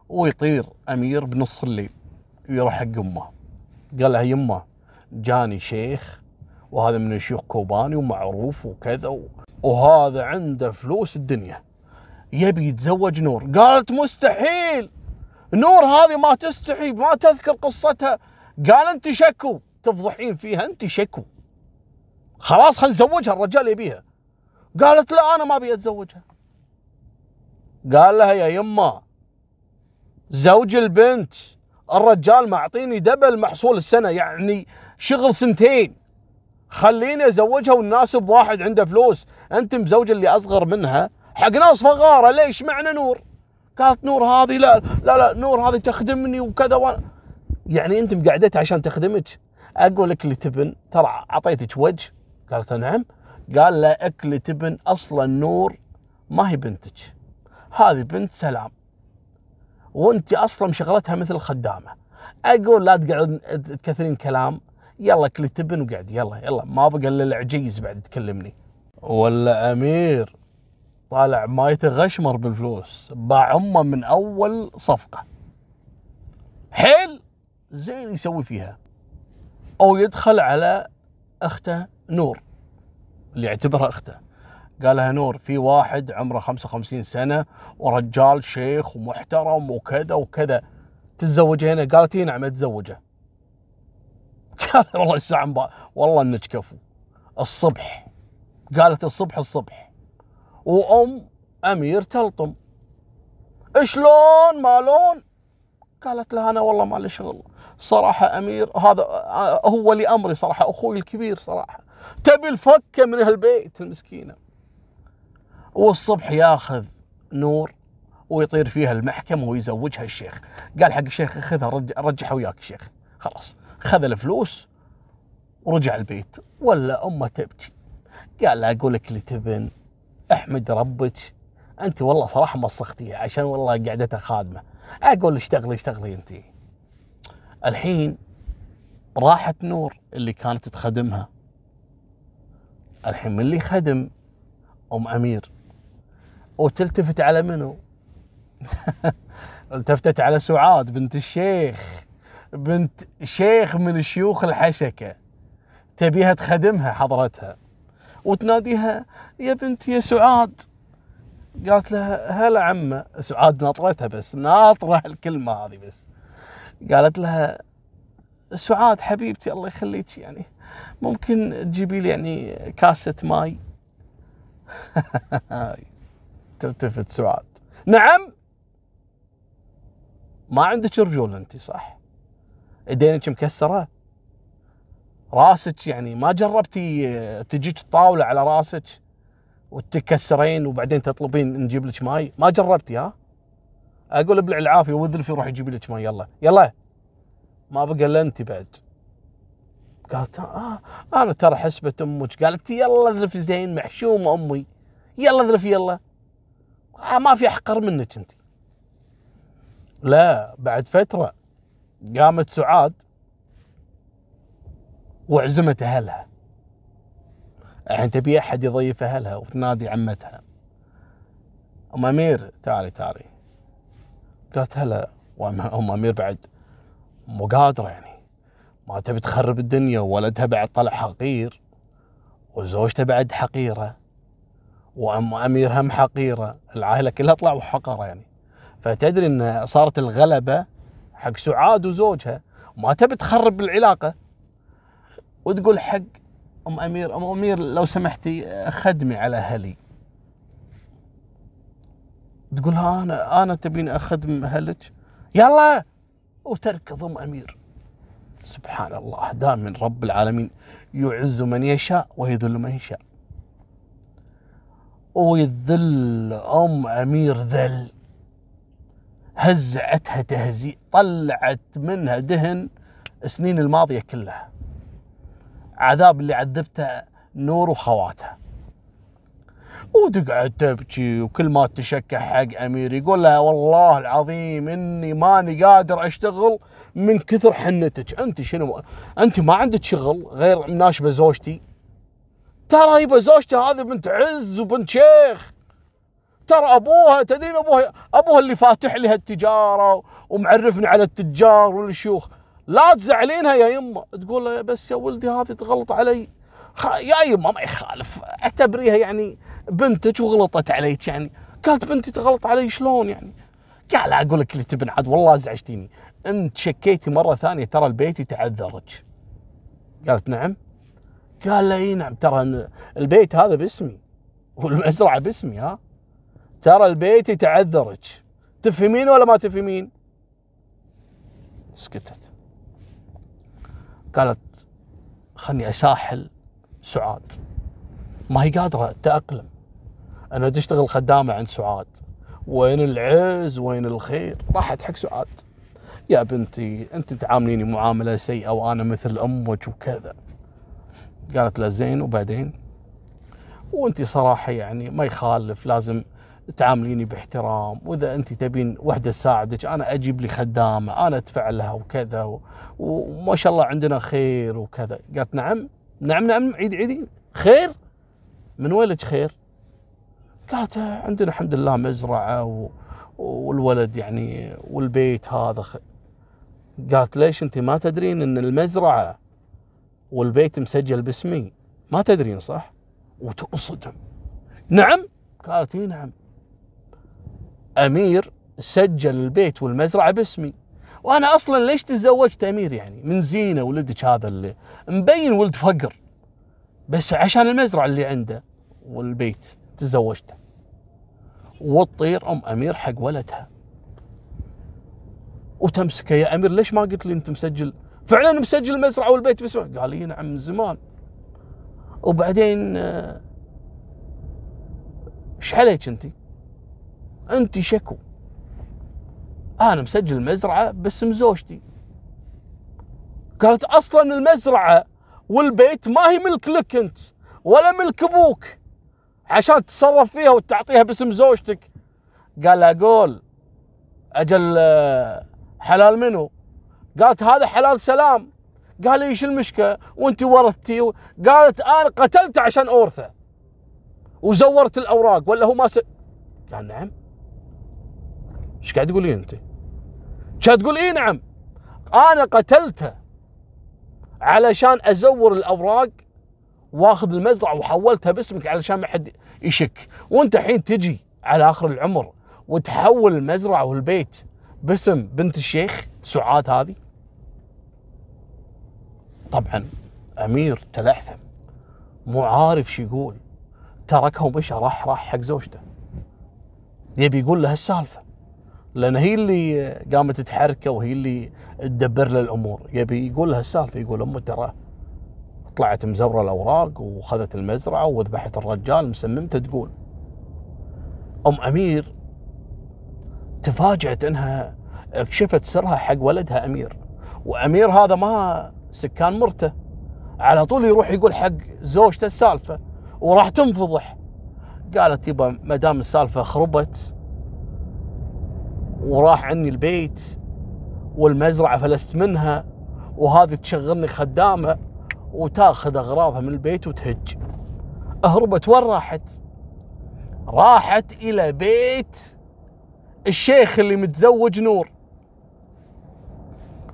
ويطير أمير بنص الليل يروح حق أمه. قال لها يمه جاني شيخ وهذا من الشيوخ كوباني ومعروف وكذا وهذا عنده فلوس الدنيا. يبي يتزوج نور. قالت مستحيل! نور هذه ما تستحي ما تذكر قصتها. قال أنت شكو تفضحين فيها أنت شكو. خلاص خلينا نزوجها الرجال يبيها. قالت لا أنا ما أبي أتزوجها. قال لها يا يمه زوج البنت الرجال معطيني دبل محصول السنة يعني شغل سنتين. خليني أزوجها ونناسب واحد عنده فلوس. انت مزوج اللي أصغر منها. حق ناس فغاره ليش معنا نور؟ قالت نور هذه لا لا لا نور هذه تخدمني وكذا و... يعني انت مقعدتها عشان تخدمك؟ أقول لك اللي تبن ترى أعطيتك وجه؟ قالت نعم. قال لا اكل تبن أصلا نور ما هي بنتك. هذه بنت سلام. وانت أصلا مشغلتها مثل خدامة. أقول لا تقعد تكثرين كلام. يلا كل تبن وقعد. يلا يلا. ما بقى إلا العجيز بعد تكلمني. ولا أمير. طالع ما يتغشمر بالفلوس. باع أمه من أول صفقة. حيل! زين يسوي فيها. أو يدخل على أخته نور. اللي يعتبرها أخته. قال لها نور في واحد عمره 55 سنة ورجال شيخ ومحترم وكذا وكذا. تتزوج هنا؟ قالت إي نعم أتزوجه. [laughs] قال والله الساعة والله إنك كفو. الصبح قالت الصبح الصبح. وأم أمير تلطم. شلون مالون؟ قالت له أنا والله ما لي شغل. صراحة أمير هذا هو ولي أمري صراحة أخوي الكبير صراحة. تبي الفكة من هالبيت المسكينة. والصبح ياخذ نور ويطير فيها المحكمة ويزوجها الشيخ. قال حق الشيخ خذها رجع رجعها وياك الشيخ خلاص. خذ الفلوس ورجع البيت. ولا أمة تبكي. قال لا أقول لك اللي تبن. أحمد ربك. أنت والله صراحة مسختيها عشان والله قعدتها خادمه أقول اشتغلي اشتغلي أنت. الحين راحت نور اللي كانت تخدمها. الحين من اللي خدم؟ أم أمير. وتلتفت على منو؟ [laughs] التفتت على سعاد بنت الشيخ. بنت شيخ من شيوخ الحسكه تبيها تخدمها حضرتها. وتناديها يا بنت يا سعاد. قالت لها هلا عمة. سعاد ناطرتها بس ناطرة الكلمة هذه بس. قالت لها سعاد حبيبتي الله يخليك يعني ممكن تجيبي لي يعني كاسة ماي؟ [laughs] تلتفت سعاد نعم. ما عندك رجول انت صح؟ إيدينك مكسرة؟ راسك يعني ما جربتي تجيك طاوله على راسك وتكسرين وبعدين تطلبين نجيب لك ماي؟ ما جربتي ها؟ أقول ابلع العافية وذلفي روح يجيب لك ماي يلا. يلا. ما بقى إلا أنت بعد. قالت آه أنا ترى حسبة أمك. قالت يلا ذلفي زين محشومة أمي. يلا ذلفي يلا. آه ما في احقر منك أنت. لا بعد فترة قامت سعاد وعزمت أهلها. الحين تبي أحد يضيف أهلها وتنادي عمتها. أم أمير تعالي تعالي. قالت هلا. وام أمير بعد مو قادرة يعني. ما تبي تخرب الدنيا وولدها بعد طلع حقير وزوجته بعد حقيرة. وأم أمير هم حقيرة. العائلة كلها طلعوا حقرة يعني. فتدري إن صارت الغلبة حق سعاد وزوجها؟ ما تبي تخرب العلاقة؟ وتقول حق أم أمير أم أمير لو سمحتي خدمي على أهلي. تقول أنا أنا تبيني أخدم أهلك؟ يلا! وتركض أم أمير. سبحان الله دائما رب العالمين يعز من يشاء ويذل من يشاء. ويذل أم أمير ذل. هزعتها تهزيء طلعت منها دهن السنين الماضية كلها. عذاب اللي عذبته نور وخواتها وتقعد تبكي وكل ما تشكى حق أمير يقول لها والله العظيم إني ماني قادر أشتغل من كثر حنتك. أنت شنو؟ أنت ما عندك شغل غير مناشبة زوجتي. ترى يبا زوجتي هذه بنت عز وبنت شيخ. ترى أبوها تدرين أبوها أبوها اللي فاتح لي هالتجاره ومعرفني على التجار والشيوخ. لا تزعلينها يا يمه. تقول له بس يا ولدي هذه تغلط علي. يا يمه ما يخالف. أعتبريها يعني بنتك وغلطت عليك يعني. قالت بنتي تغلط علي شلون يعني؟ قال أقول لك اللي تبن عاد والله ازعجتيني انت شكيتي مرة ثانية ترى البيت يتعذرك. قالت نعم. قال له إي نعم ترى البيت هذا باسمي والمزرعة باسمي ها؟ ترى البيت يتعذرك. تفهمين ولا ما تفهمين؟ سكتت. قالت خلني أساحل سعاد. ما هي قادرة تأقلم. أنا تشتغل خدامة عند سعاد. وين العز؟ وين الخير؟ راحت حق سعاد. يا بنتي أنت تعامليني معاملة سيئة وأنا مثل أمك وكذا. قالت له زين وبعدين؟ وانت صراحة يعني ما يخالف لازم تعامليني باحترام. وإذا انت تبين وحدة تساعدك أنا أجيب لي خدامة أنا أدفع لها وكذا وما شاء الله عندنا خير وكذا. قالت نعم نعم نعم عيد عيدي. خير؟ من لك خير؟ قالت عندنا الحمد لله مزرعة و... والولد يعني والبيت هذا خ... قالت ليش أنت ما تدرين إن المزرعة والبيت مسجل باسمي. ما تدرين صح؟ وتنصدم. نعم؟ قالت إي نعم. أمير سجل البيت والمزرعة باسمي. وأنا أصلا ليش تزوجت أمير يعني؟ من زينة ولدك هذا اللي مبين ولد فقر. بس عشان المزرعة اللي عنده والبيت تزوجته. وتطير أم أمير حق ولدها. وتمسكه. يا أمير ليش ما قلت لي أنت مسجل فعلا مسجل المزرعة والبيت باسمه قال لي نعم من زمان. وبعدين آه، إيش عليك أنت؟ أنت شكو. أنا مسجل المزرعة باسم زوجتي. قالت أصلا المزرعة والبيت ما هي ملك لك أنت ولا ملك أبوك عشان تتصرف فيها وتعطيها باسم زوجتك. قال أقول أجل آه، حلال منو؟ قالت هذا حلال سلام. قال لي إيش المشكلة؟ وأنت ورثتي قالت أنا قتلته عشان أورثه. وزورت الأوراق ولا هو ما س... قال نعم. إيش قاعد تقولين أنت؟ كانت تقول؟ إي نعم. أنا قتلته علشان أزور الأوراق وأخذ المزرعة وحولتها باسمك علشان ما حد يشك. وأنت الحين تجي على آخر العمر وتحول المزرعة والبيت باسم بنت الشيخ سعاد هذه؟ طبعا أمير تلعثم مو عارف شو يقول. تركها ومشى راح راح حق زوجته. يبي يقول لها السالفه لأن هي اللي قامت تحركه وهي اللي تدبر له الأمور. يبي يقول لها السالفه يقول أمه ترى طلعت مزورة الأوراق وخذت المزرعة وذبحت الرجال مسممته تقول. أم أمير تفاجأت إنها اكشفت سرها حق ولدها أمير وأمير هذا ما سكان مرته. على طول يروح يقول حق زوجته السالفة وراح تنفضح. قالت يبا ما دام السالفة خربت وراح عني البيت والمزرعة فلست منها وهذه تشغلني خدامة وتاخذ أغراضها من البيت وتهج. هربت وين راحت؟ راحت إلى بيت الشيخ اللي متزوج نور.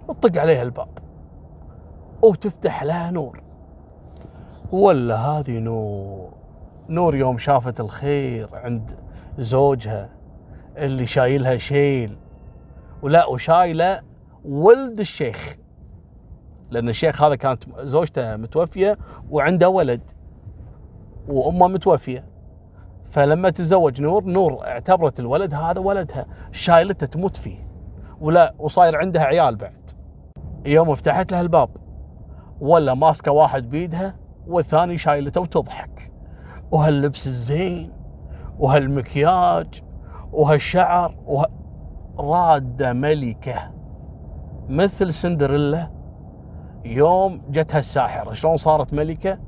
وطق عليها الباب. وتفتح لها نور. ولا هذه نور. نور يوم شافت الخير عند زوجها اللي شايلها شيل. ولا وشايلة ولد الشيخ. لأن الشيخ هذا كانت زوجته متوفية وعنده ولد وأمه متوفية. فلما تزوج نور نور اعتبرت الولد هذا ولدها. شايلته تموت فيه. ولا وصاير عندها عيال بعد. يوم فتحت لها الباب. ولا ماسكة واحد بيدها والثاني شايلته وتضحك. وهاللبس الزين وهالمكياج وهالشعر وه... رادة ملكة. مثل سندريلا. يوم جتها الساحرة شلون صارت ملكة؟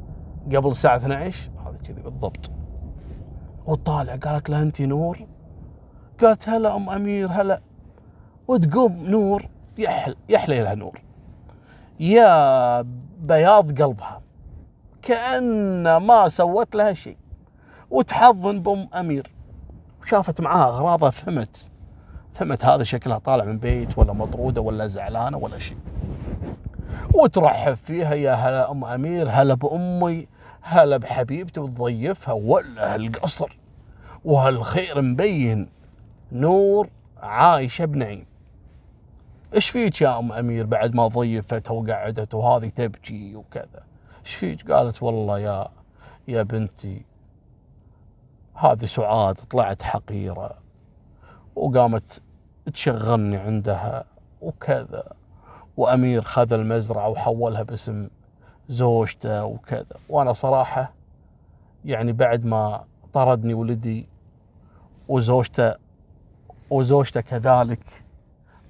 قبل الساعة 12 هذا كذي بالضبط. وطالع قالت لها انت نور؟ قالت هلا أم أمير هلا. وتقوم نور يحل يحلي لها نور. يا بياض قلبها كأن ما سوت لها شيء وتحضن بأم أمير. وشافت معاها أغراضها فهمت فهمت هذا شكلها طالع من بيت ولا مطرودة ولا زعلانة ولا شيء. وترحب فيها يا هلا أم أمير هلا بأمي هلا بحبيبتي وتضيفها ولا هالقصر وهالخير مبين نور عايشة بنعيم. إيش فيك يا ام امير بعد ما ضيفت وقعدت وهذه تبكي وكذا؟ إيش فيك؟ قالت والله يا يا بنتي هذه سعاد طلعت حقيرة وقامت تشغلني عندها وكذا. وأمير خذ المزرعة وحولها باسم زوجته وكذا. وأنا صراحة يعني بعد ما طردني ولدي وزوجته وزوجته كذلك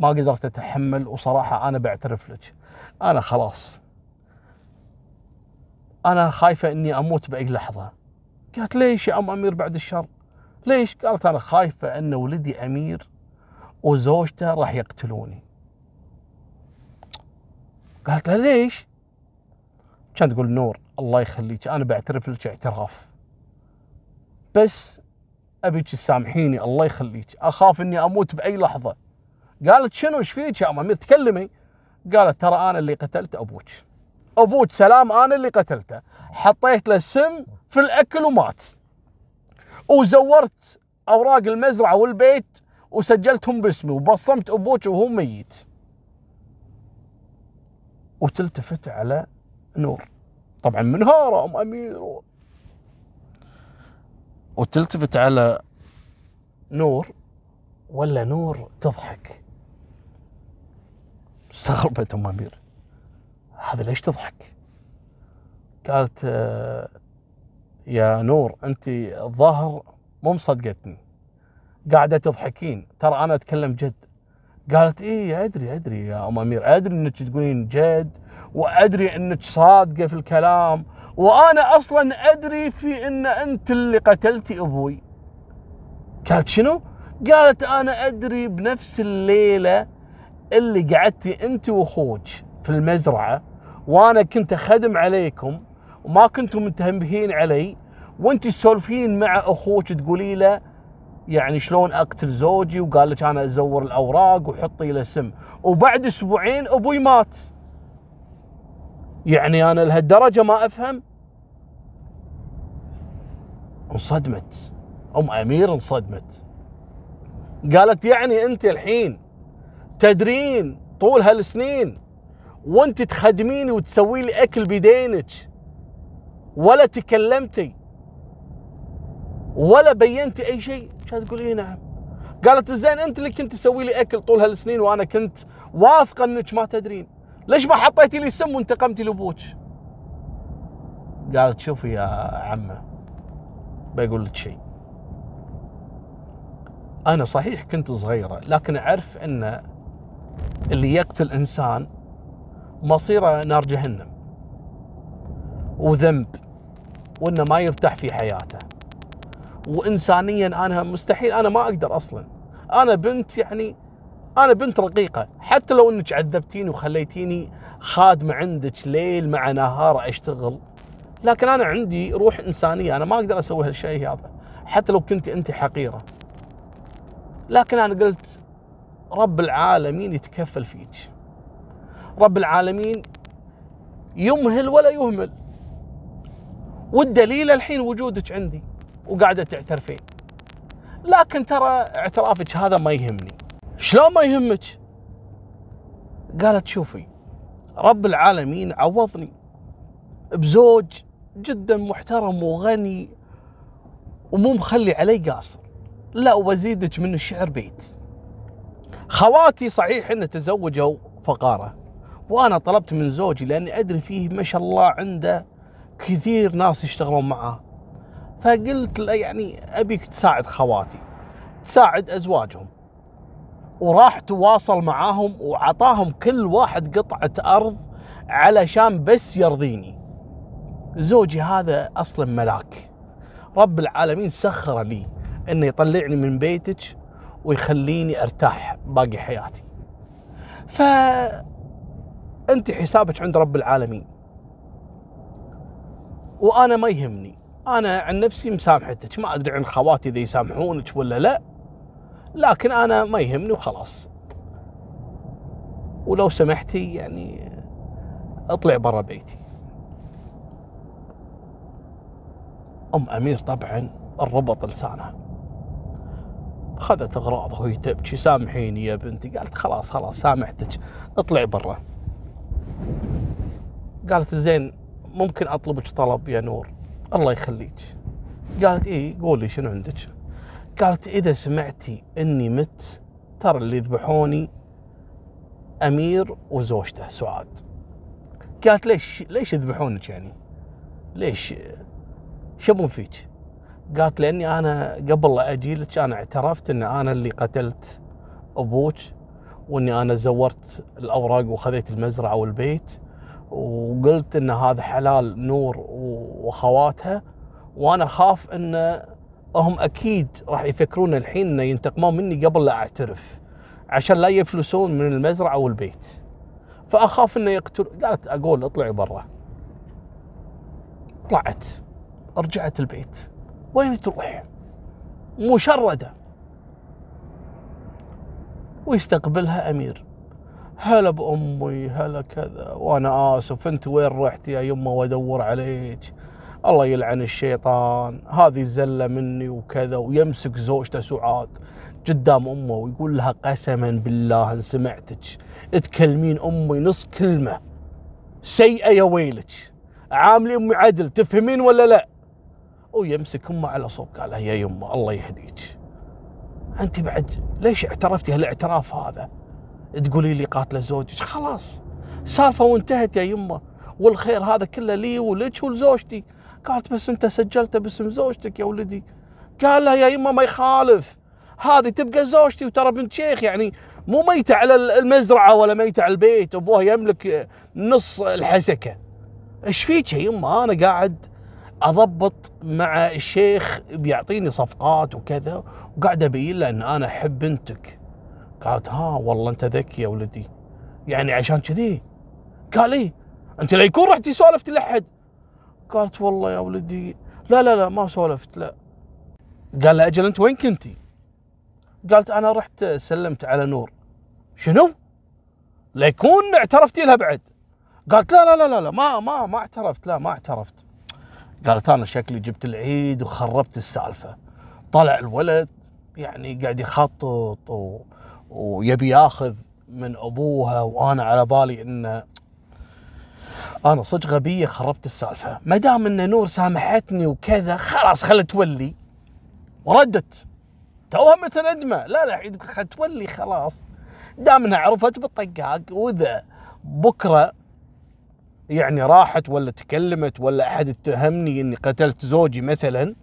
ما قدرت أتحمل وصراحة أنا بعترف لك. أنا خلاص. أنا خايفة إني أموت بأي لحظة. قالت ليش يا أم أمير بعد الشر؟ ليش؟ قالت أنا خايفة إن ولدي أمير وزوجته راح يقتلوني. قالت لها ليش؟ كانت تقول نور الله يخليك أنا بعترف لك اعتراف. بس أبيك تسامحيني الله يخليك. أخاف إني أموت بأي لحظة. قالت شنو إيش فيك يا ام امير تكلمي. قالت ترى أنا اللي قتلت أبوك. أبوك سلام أنا اللي قتلته. حطيت له سم في الأكل ومات. وزورت أوراق المزرعة والبيت وسجلتهم باسمي وبصمت أبوك وهو ميت. وتلتفت على نور. طبعا منهاره أم أمير. وتلتفت على نور. ولا نور تضحك. استغربت أم أمير. هذا ليش تضحك؟ قالت آه، يا نور أنت الظاهر مو مصدقتني. قاعدة تضحكين. ترى أنا أتكلم جد. قالت إيه أدري أدري يا أم أمير. أدري إنك تقولين جد وأدري إنك صادقة في الكلام وأنا أصلا أدري في إن أنت اللي قتلتي أبوي. قالت شنو؟ قالت أنا أدري بنفس الليلة اللي قعدتي انت واخوك في المزرعة وأنا كنت اخدم عليكم وما كنتم منتبهين علي وانت تسولفين مع أخوك تقولي له يعني شلون اقتل زوجي؟ وقال لك أنا أزور الأوراق وحطي له سم وبعد أسبوعين أبوي مات. يعني أنا لهالدرجة ما أفهم. انصدمت. أم أمير انصدمت. قالت يعني أنت الحين تدرين طول هالسنين. وانت تخدميني وتسوي لي أكل بيدينك. ولا تكلمتي. ولا بينتي أي شيء. كانت تقول اي نعم قالت زين أنت اللي كنت تسوي لي أكل طول هالسنين وأنا كنت واثقه أنك ما تدرين. ليش ما حطيتي لي سم وانتقمتي لأبوك؟ قالت شوفي يا عمة بقول لك شيء. أنا صحيح كنت صغيرة لكن أعرف أن اللي يقتل إنسان مصيره نار جهنم وذنب وإنه ما يرتاح في حياته. وانسانيا أنا مستحيل أنا ما أقدر أصلا. أنا بنت يعني أنا بنت رقيقة. حتى لو إنك عذبتيني وخليتيني خادمه عندك ليل مع نهار أشتغل لكن أنا عندي روح إنسانية. أنا ما أقدر أسوي هالشيء هذا حتى لو كنت أنت حقيرة. لكن أنا قلت رب العالمين يتكفل فيك. رب العالمين يمهل ولا يهمل. والدليل الحين وجودك عندي وقاعدة تعترفين لكن ترى اعترافك هذا ما يهمني. شلون ما يهمك؟ قالت شوفي رب العالمين عوضني بزوج جدا محترم وغني ومو مخلي علي قاصر. لا وبزيدك من الشعر بيت. خواتي صحيح إن تزوجوا فقارة. وأنا طلبت من زوجي لأني أدري فيه ما شاء الله عنده كثير ناس يشتغلون معاه فقلت له يعني أبيك تساعد خواتي تساعد أزواجهم. وراح تواصل معاهم وعطاهم كل واحد قطعة أرض علشان بس يرضيني. زوجي هذا أصلا ملاك. رب العالمين سخر لي إنه يطلعني من بيتك ويخليني أرتاح باقي حياتي. ف انت حسابك عند رب العالمين. وأنا ما يهمني. أنا عن نفسي مسامحتك ما أدري عن خواتي إذا يسامحونك ولا لا. لكن أنا ما يهمني وخلاص. ولو سمحتي يعني أطلع برا بيتي. أم أمير طبعا الربط لسانها. اخذت اغراضها وهي تبكي. سامحيني يا بنتي. قالت خلاص خلاص سامحتك. اطلعي برا. قالت زين ممكن أطلبك طلب يا نور. الله يخليك. قالت إيه قولي شنو عندك؟ قالت إذا سمعتي إني مت ترى اللي ذبحوني أمير وزوجته سعاد. قالت ليش ليش يذبحونك يعني؟ ليش شبون فيك؟ قالت لاني أنا قبل لا أجي لك أنا اعترفت إن أنا اللي قتلت أبوك وإني أنا زورت الأوراق وخذيت المزرعة والبيت وقلت إن هذا حلال نور واخواتها وأنا خاف إن هم أكيد راح يفكرون الحين إنه ينتقمون مني قبل لا أعترف عشان لا يفلسون من المزرعة والبيت. فأخاف إنه يقتل قالت أقول اطلعي برا. طلعت رجعت البيت. وين تروح؟ مشردة. ويستقبلها أمير. هلا بأمي هلا كذا. وأنا آسف أنت وين رحت يا يمه وأدور عليك؟ الله يلعن الشيطان. هذه زله مني وكذا ويمسك زوجته سعاد قدام أمه ويقول لها قسما بالله أن سمعتك. تكلمين أمي نص كلمة. سيئة يا ويلك. عاملي أمي عدل تفهمين ولا لا؟ ويمسك امه على صوب قال يا يمه الله يهديك. أنت بعد ليش اعترفتي هالاعتراف هذا؟ تقولي لي قاتلة زوجك. خلاص سالفة وانتهت يا يمه والخير هذا كله لي ولك ولزوجتي. قالت بس أنت سجلته باسم زوجتك يا ولدي. قال لها يا يمه ما يخالف. هذه تبقى زوجتي وترى بنت شيخ يعني مو ميتة على المزرعة ولا ميتة على البيت. أبوها يملك نص الحسكة. إيش فيك يا يمه أنا قاعد أضبط مع الشيخ بيعطيني صفقات وكذا وقاعد أبين له أن أنا أحب بنتك. قالت ها والله أنت ذكي يا ولدي. يعني عشان كذي؟ قال إيه أنت لا يكون رحتي سولفت لحد قالت والله يا ولدي لا لا لا ما سولفت لا. قال له أجل أنت وين كنتي؟ قالت أنا رحت سلمت على نور. شنو؟ ليكون اعترفتي لها بعد. قالت لا لا لا لا ما ما ما اعترفت لا ما اعترفت. قالت أنا شكلي جبت العيد وخربت السالفة. طلع الولد يعني قاعد يخطط و... ويبي ياخذ من أبوها وأنا على بالي انه أنا صدق غبية خربت السالفة. ما دام إن نور سامحتني وكذا خلاص خلت تولي. وردت. توها متندمه لا لا تولي خلاص. دام إنها عرفت بالطقاق واذا بكرة يعني راحت ولا تكلمت ولا أحد اتهمني إني قتلت زوجي مثلا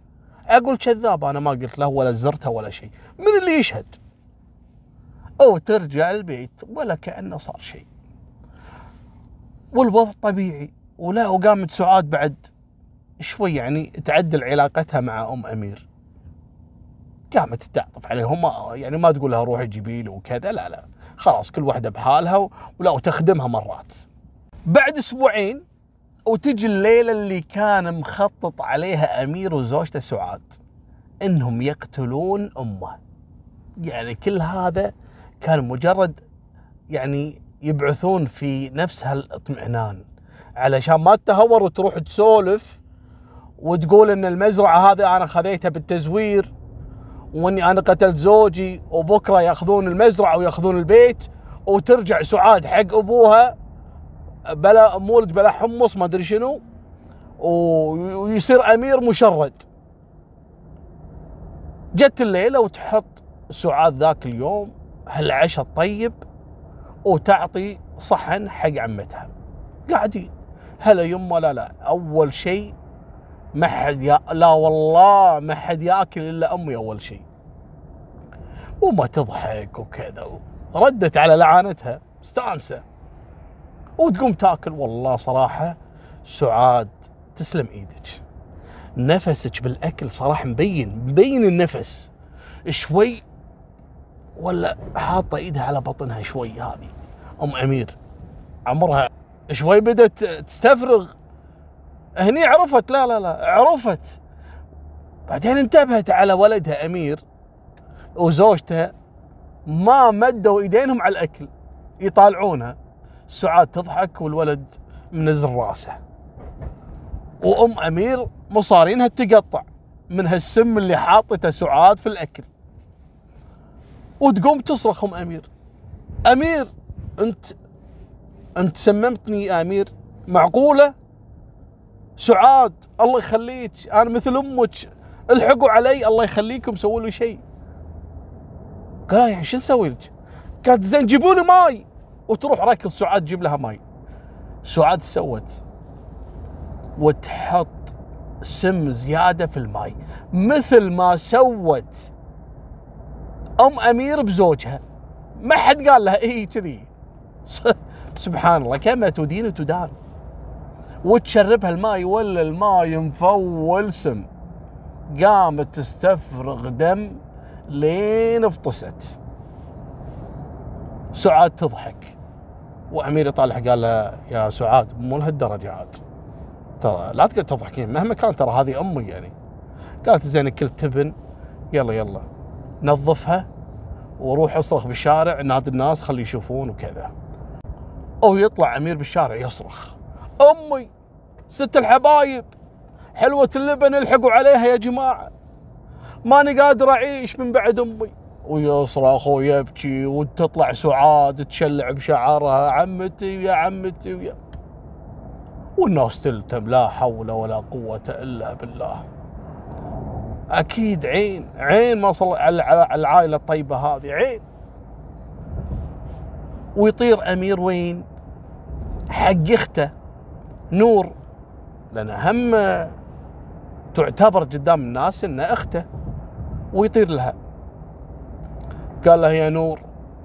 أقول كذاب أنا ما قلت له ولا زرته ولا شيء. من اللي يشهد؟ أو ترجع البيت ولا كأنه صار شيء. والوضع طبيعي ولا وقامت سعاد بعد شوي يعني تعدل علاقتها مع أم أمير. قامت تعطف عليهم يعني ما تقول لها روحي جيبي لي وكذا لا لا. خلاص كل واحدة بحالها ولا وتخدمها مرات. بعد أسبوعين وتجي الليلة اللي كان مخطط عليها أمير وزوجته سعاد إنهم يقتلون أمه. يعني كل هذا كان مجرد يعني يبعثون في نفس هالاطمئنان علشان ما تتهور وتروح تسولف وتقول إن المزرعة هذه أنا خذيتها بالتزوير وإني أنا قتلت زوجي وبكرة يأخذون المزرعة ويأخذون البيت وترجع سعاد حق أبوها بلا مولد بلا حمص ما أدري شنو ويصير أمير مشرد. جت الليلة وتحط سعاد ذاك اليوم هالعشاء الطيب وتعطي صحن حق عمتها. قاعدين. هلا يمه لا لا أول شيء ما حد يا... لا والله ما حد ياكل إلا أمي أول شيء. وما تضحك وكذا ردت على لعانتها مستانسه وتقوم تاكل. والله صراحة سعاد تسلم إيدك. نفسك بالأكل صراحة مبين مبين النفس. شوي ولا حاطة ايدها على بطنها شوي هذه. أم أمير عمرها شوي بدت تستفرغ. هني عرفت لا لا لا عرفت. بعدين انتبهت على ولدها أمير وزوجته ما مدوا ايدينهم على الأكل يطالعونها سعاد تضحك والولد منزل راسه. وأم أمير مصارينها تقطع من هالسم اللي حاطته سعاد في الأكل. وتقوم تصرخ أم أمير. أمير أنت أنت سممتني يا أمير. معقولة؟ سعاد الله يخليك. أنا مثل أمك. الحقوا علي الله يخليكم سووا لي شيء. قال يعني شو نسوي لك؟ قالت زين جيبوا لي ماي. وتروح ركض سعاد تجيب لها ماي. سعاد سوت وتحط سم زيادة في الماي. مثل ما سوت أم أمير بزوجها. ما حد قال لها اي كذي. [laughs] سبحان الله كما تدين تدان وتشربها الماي ولا الماي مفول سم. قامت تستفرغ دم لين افطست سعاد تضحك. وأمير يطالع قال له يا سعاد مو لهالدرجات ترى لا تقعد تضحكين مهما كان ترى هذه أمي يعني. قالت زين كل تبن يلا يلا نظفها وروح اصرخ بالشارع نادي الناس خلي يشوفون وكذا. أو يطلع أمير بالشارع يصرخ أمي ست الحبايب حلوة اللبن الحقوا عليها يا جماعة ماني قادر أعيش من بعد أمي. ويصرخ ويبكي وتطلع سعاد تشلع بشعرها عمتي يا عمتي ويا والناس تلتم لا حول ولا قوة إلا بالله. أكيد عين عين ما صل على العائلة الطيبة هذه عين. ويطير أمير وين؟ حق إخته نور. لأن هم تعتبر قدام الناس انها إخته ويطير لها. قال لها يا نور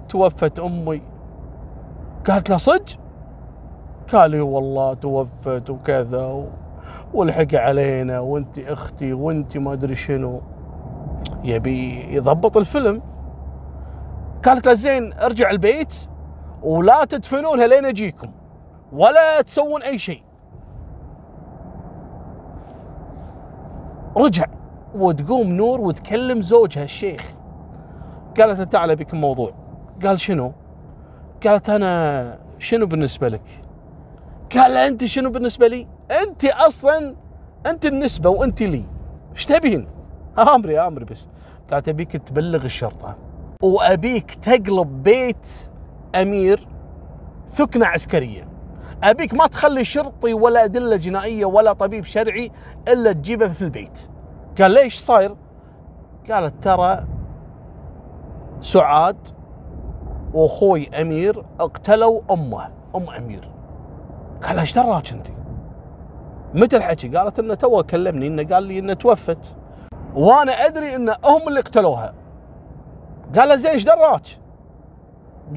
توفت أمي. قالت له صدق؟ قال والله توفت وكذا و... والحق علينا وانت أختي وانت ما أدري شنو. يبي يضبط الفيلم. قالت له زين ارجع البيت ولا تدفنونها لين أجيكم ولا تسوون أي شيء. رجع وتقوم نور وتكلم زوجها الشيخ. قالت له تعال بك موضوع قال شنو؟ قالت أنا شنو بالنسبة لك؟ قال أنت شنو بالنسبة لي؟ أنت أصلا أنت النسبة وأنت لي. إيش تبين؟ أمري أمري بس. قالت أبيك تبلغ الشرطة. وأبيك تقلب بيت أمير ثكنة عسكرية. أبيك ما تخلي شرطي ولا أدلة جنائية ولا طبيب شرعي إلا تجيبه في البيت. قال ليش صاير؟ قالت ترى سعاد وأخوي أمير اقتلوا أمه أم أمير. قال إيش دراك أنت؟ متى الحكي؟ قالت إنه تو كلمني إنه قال لي إنه توفت. وأنا أدري إن هم اللي قتلوها قال له زين إيش دراك؟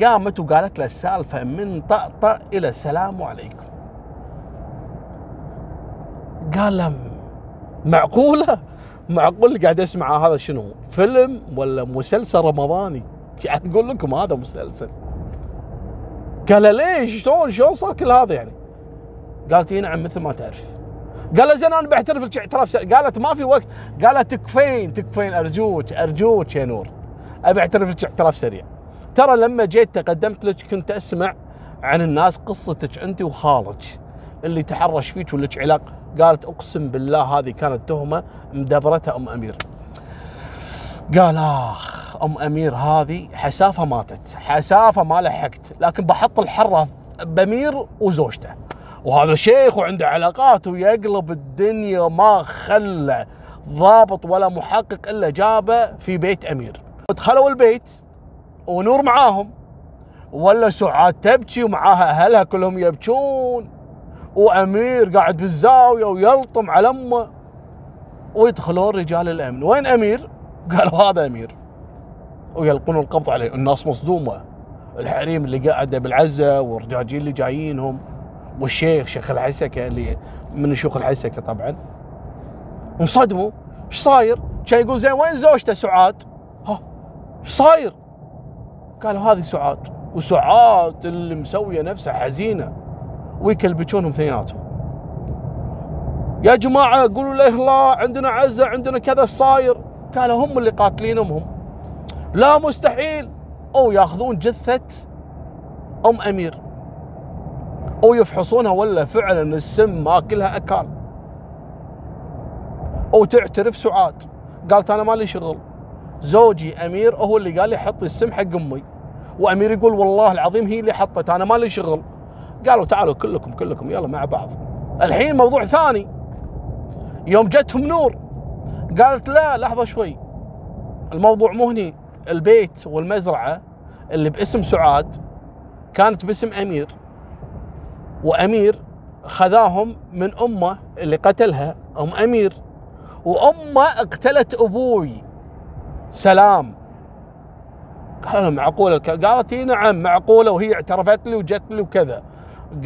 قامت وقالت له السالفة من طقطق إلى السلام عليكم. قال له معقولة؟ معقول قاعد أسمع هذا شنو فيلم ولا مسلسل رمضاني؟ قاعد أقول لكم هذا مسلسل. قال ليش شلون؟ شلون صار كل هذا يعني؟ قالت اي نعم مثل ما تعرف. قال زين أنا بعترف لك اعتراف قالت ما في وقت. قالت تكفين تكفين أرجوك أرجوك يا نور. أبي أعترف لك اعتراف سريع. ترى لما جيت تقدمت لك كنت أسمع عن الناس قصتك أنت وخالك اللي تحرش فيك ولك علاقة. قالت أقسم بالله هذه كانت تهمة مدبرتها أم أمير. قال آخ أم أمير هذه حسافة ماتت حسافة ما لحقت لكن بحط الحره بامير وزوجته. وهذا شيخ وعنده علاقات ويقلب الدنيا ما خلى ضابط ولا محقق إلا جابه في بيت أمير. دخلوا البيت ونور معاهم ولا سعاد تبكي ومعاها أهلها كلهم يبكون. وامير قاعد بالزاوية ويلطم على أمه. ويدخلون رجال الأمن. وين أمير؟ [laughs] قالوا هذا أمير. ويلقون القبض عليه. الناس مصدومة. الحريم اللي قاعدة بالعزة والرجاجيل اللي جايينهم. والشيخ شيخ الحسكة اللي من شيوخ الحسكة طبعا. انصدموا. إيش صاير؟ كان يقول زين وين زوجته؟ سعاد؟ ها إيش صاير؟ قالوا هذه سعاد. وسعاد اللي مسوية نفسها حزينة. ويكلبشونهم ثنيناتهم يا جماعة قولوا له الله عندنا عزة عندنا كذا صاير. قالوا هم اللي قاتلين امهم لا مستحيل. أو ياخذون جثة أم أمير. أو يفحصونها ولا فعلا السم ماكلها اكل أو تعترف سعاد. قالت أنا مالي شغل. زوجي أمير هو اللي قال لي حطي السم حق أمي. وأمير يقول والله العظيم هي اللي حطت أنا مالي شغل. قالوا تعالوا كلكم كلكم يلا مع بعض. الحين موضوع ثاني. يوم جتهم نور قالت لا لحظة شوي. الموضوع مو هني. البيت والمزرعة اللي باسم سعاد كانت باسم أمير. وأمير خذاهم من أمه اللي قتلها أم أمير. وأمه اقتلت أبوي. سلام. قالوا معقولة؟ قالت إي نعم معقولة وهي اعترفت لي وجت لي وكذا.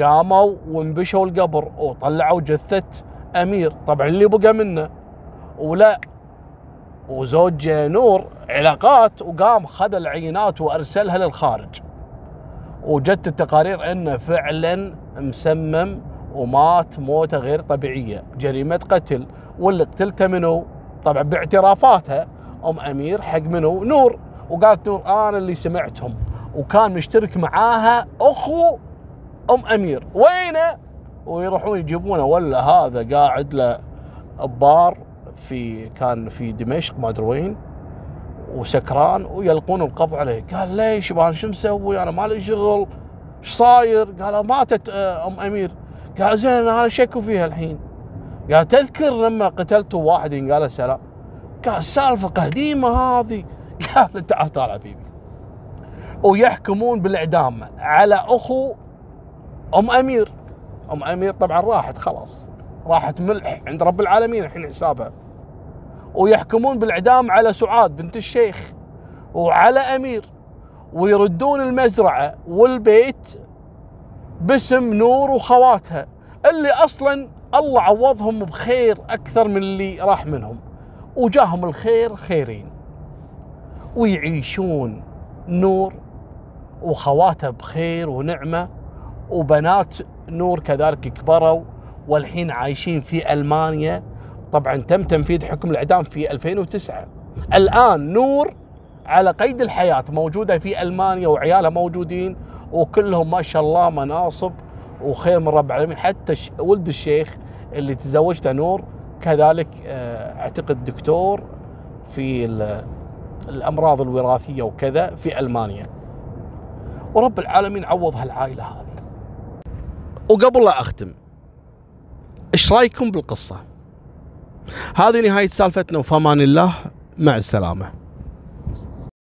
قاموا وانبشوا القبر وطلعوا جثة أمير. طبعا اللي بقى منه ولا وزوج نور علاقات وقام خذ العينات وأرسلها للخارج. وجدت التقارير انه فعلا مسمم ومات موتة غير طبيعية جريمة قتل. واللي قتلته منه طبعا باعترافاتها أم أمير حق منو؟ نور. وقالت نور أنا اللي سمعتهم. وكان مشترك معاها أخو أم أمير. وينه؟ ويروحون يجيبونه. ولا هذا قاعد له بار في كان في دمشق ما أدري وين وسكران ويلقون القبض عليه. قال ليش أنا شو مسوي؟ أنا ما لي شغل. إيش صاير؟ قال ماتت آه، أم أمير. قال زين أنا شكوا فيها الحين. قال تذكر لما قتلتوا واحد قال سلام قال سالفة قديمة هذه. [laughs] قال تعال تعال حبيبي. ويحكمون بالإعدام على أخو أم أمير. أم أمير طبعا راحت خلاص. راحت ملح عند رب العالمين الحين حسابها. ويحكمون بالإعدام على سعاد بنت الشيخ وعلى أمير. ويردون المزرعة والبيت باسم نور وخواتها اللي أصلا الله عوضهم بخير أكثر من اللي راح منهم. وجاهم الخير خيرين. ويعيشون نور وخواتها بخير ونعمة. وبنات نور كذلك كبروا والحين عايشين في ألمانيا. طبعا تم تنفيذ حكم الإعدام في 2009 الآن نور على قيد الحياة موجودة في ألمانيا وعيالها موجودين وكلهم ما شاء الله مناصب وخير من رب العالمين. حتى ولد الشيخ اللي تزوجته نور كذلك آه، أعتقد دكتور في الأمراض الوراثية وكذا في ألمانيا. ورب العالمين عوض هالعائله هذه. وقبل لا أختم إيش رأيكم بالقصة؟ هذه نهاية سالفتنا وفمان الله مع السلامة.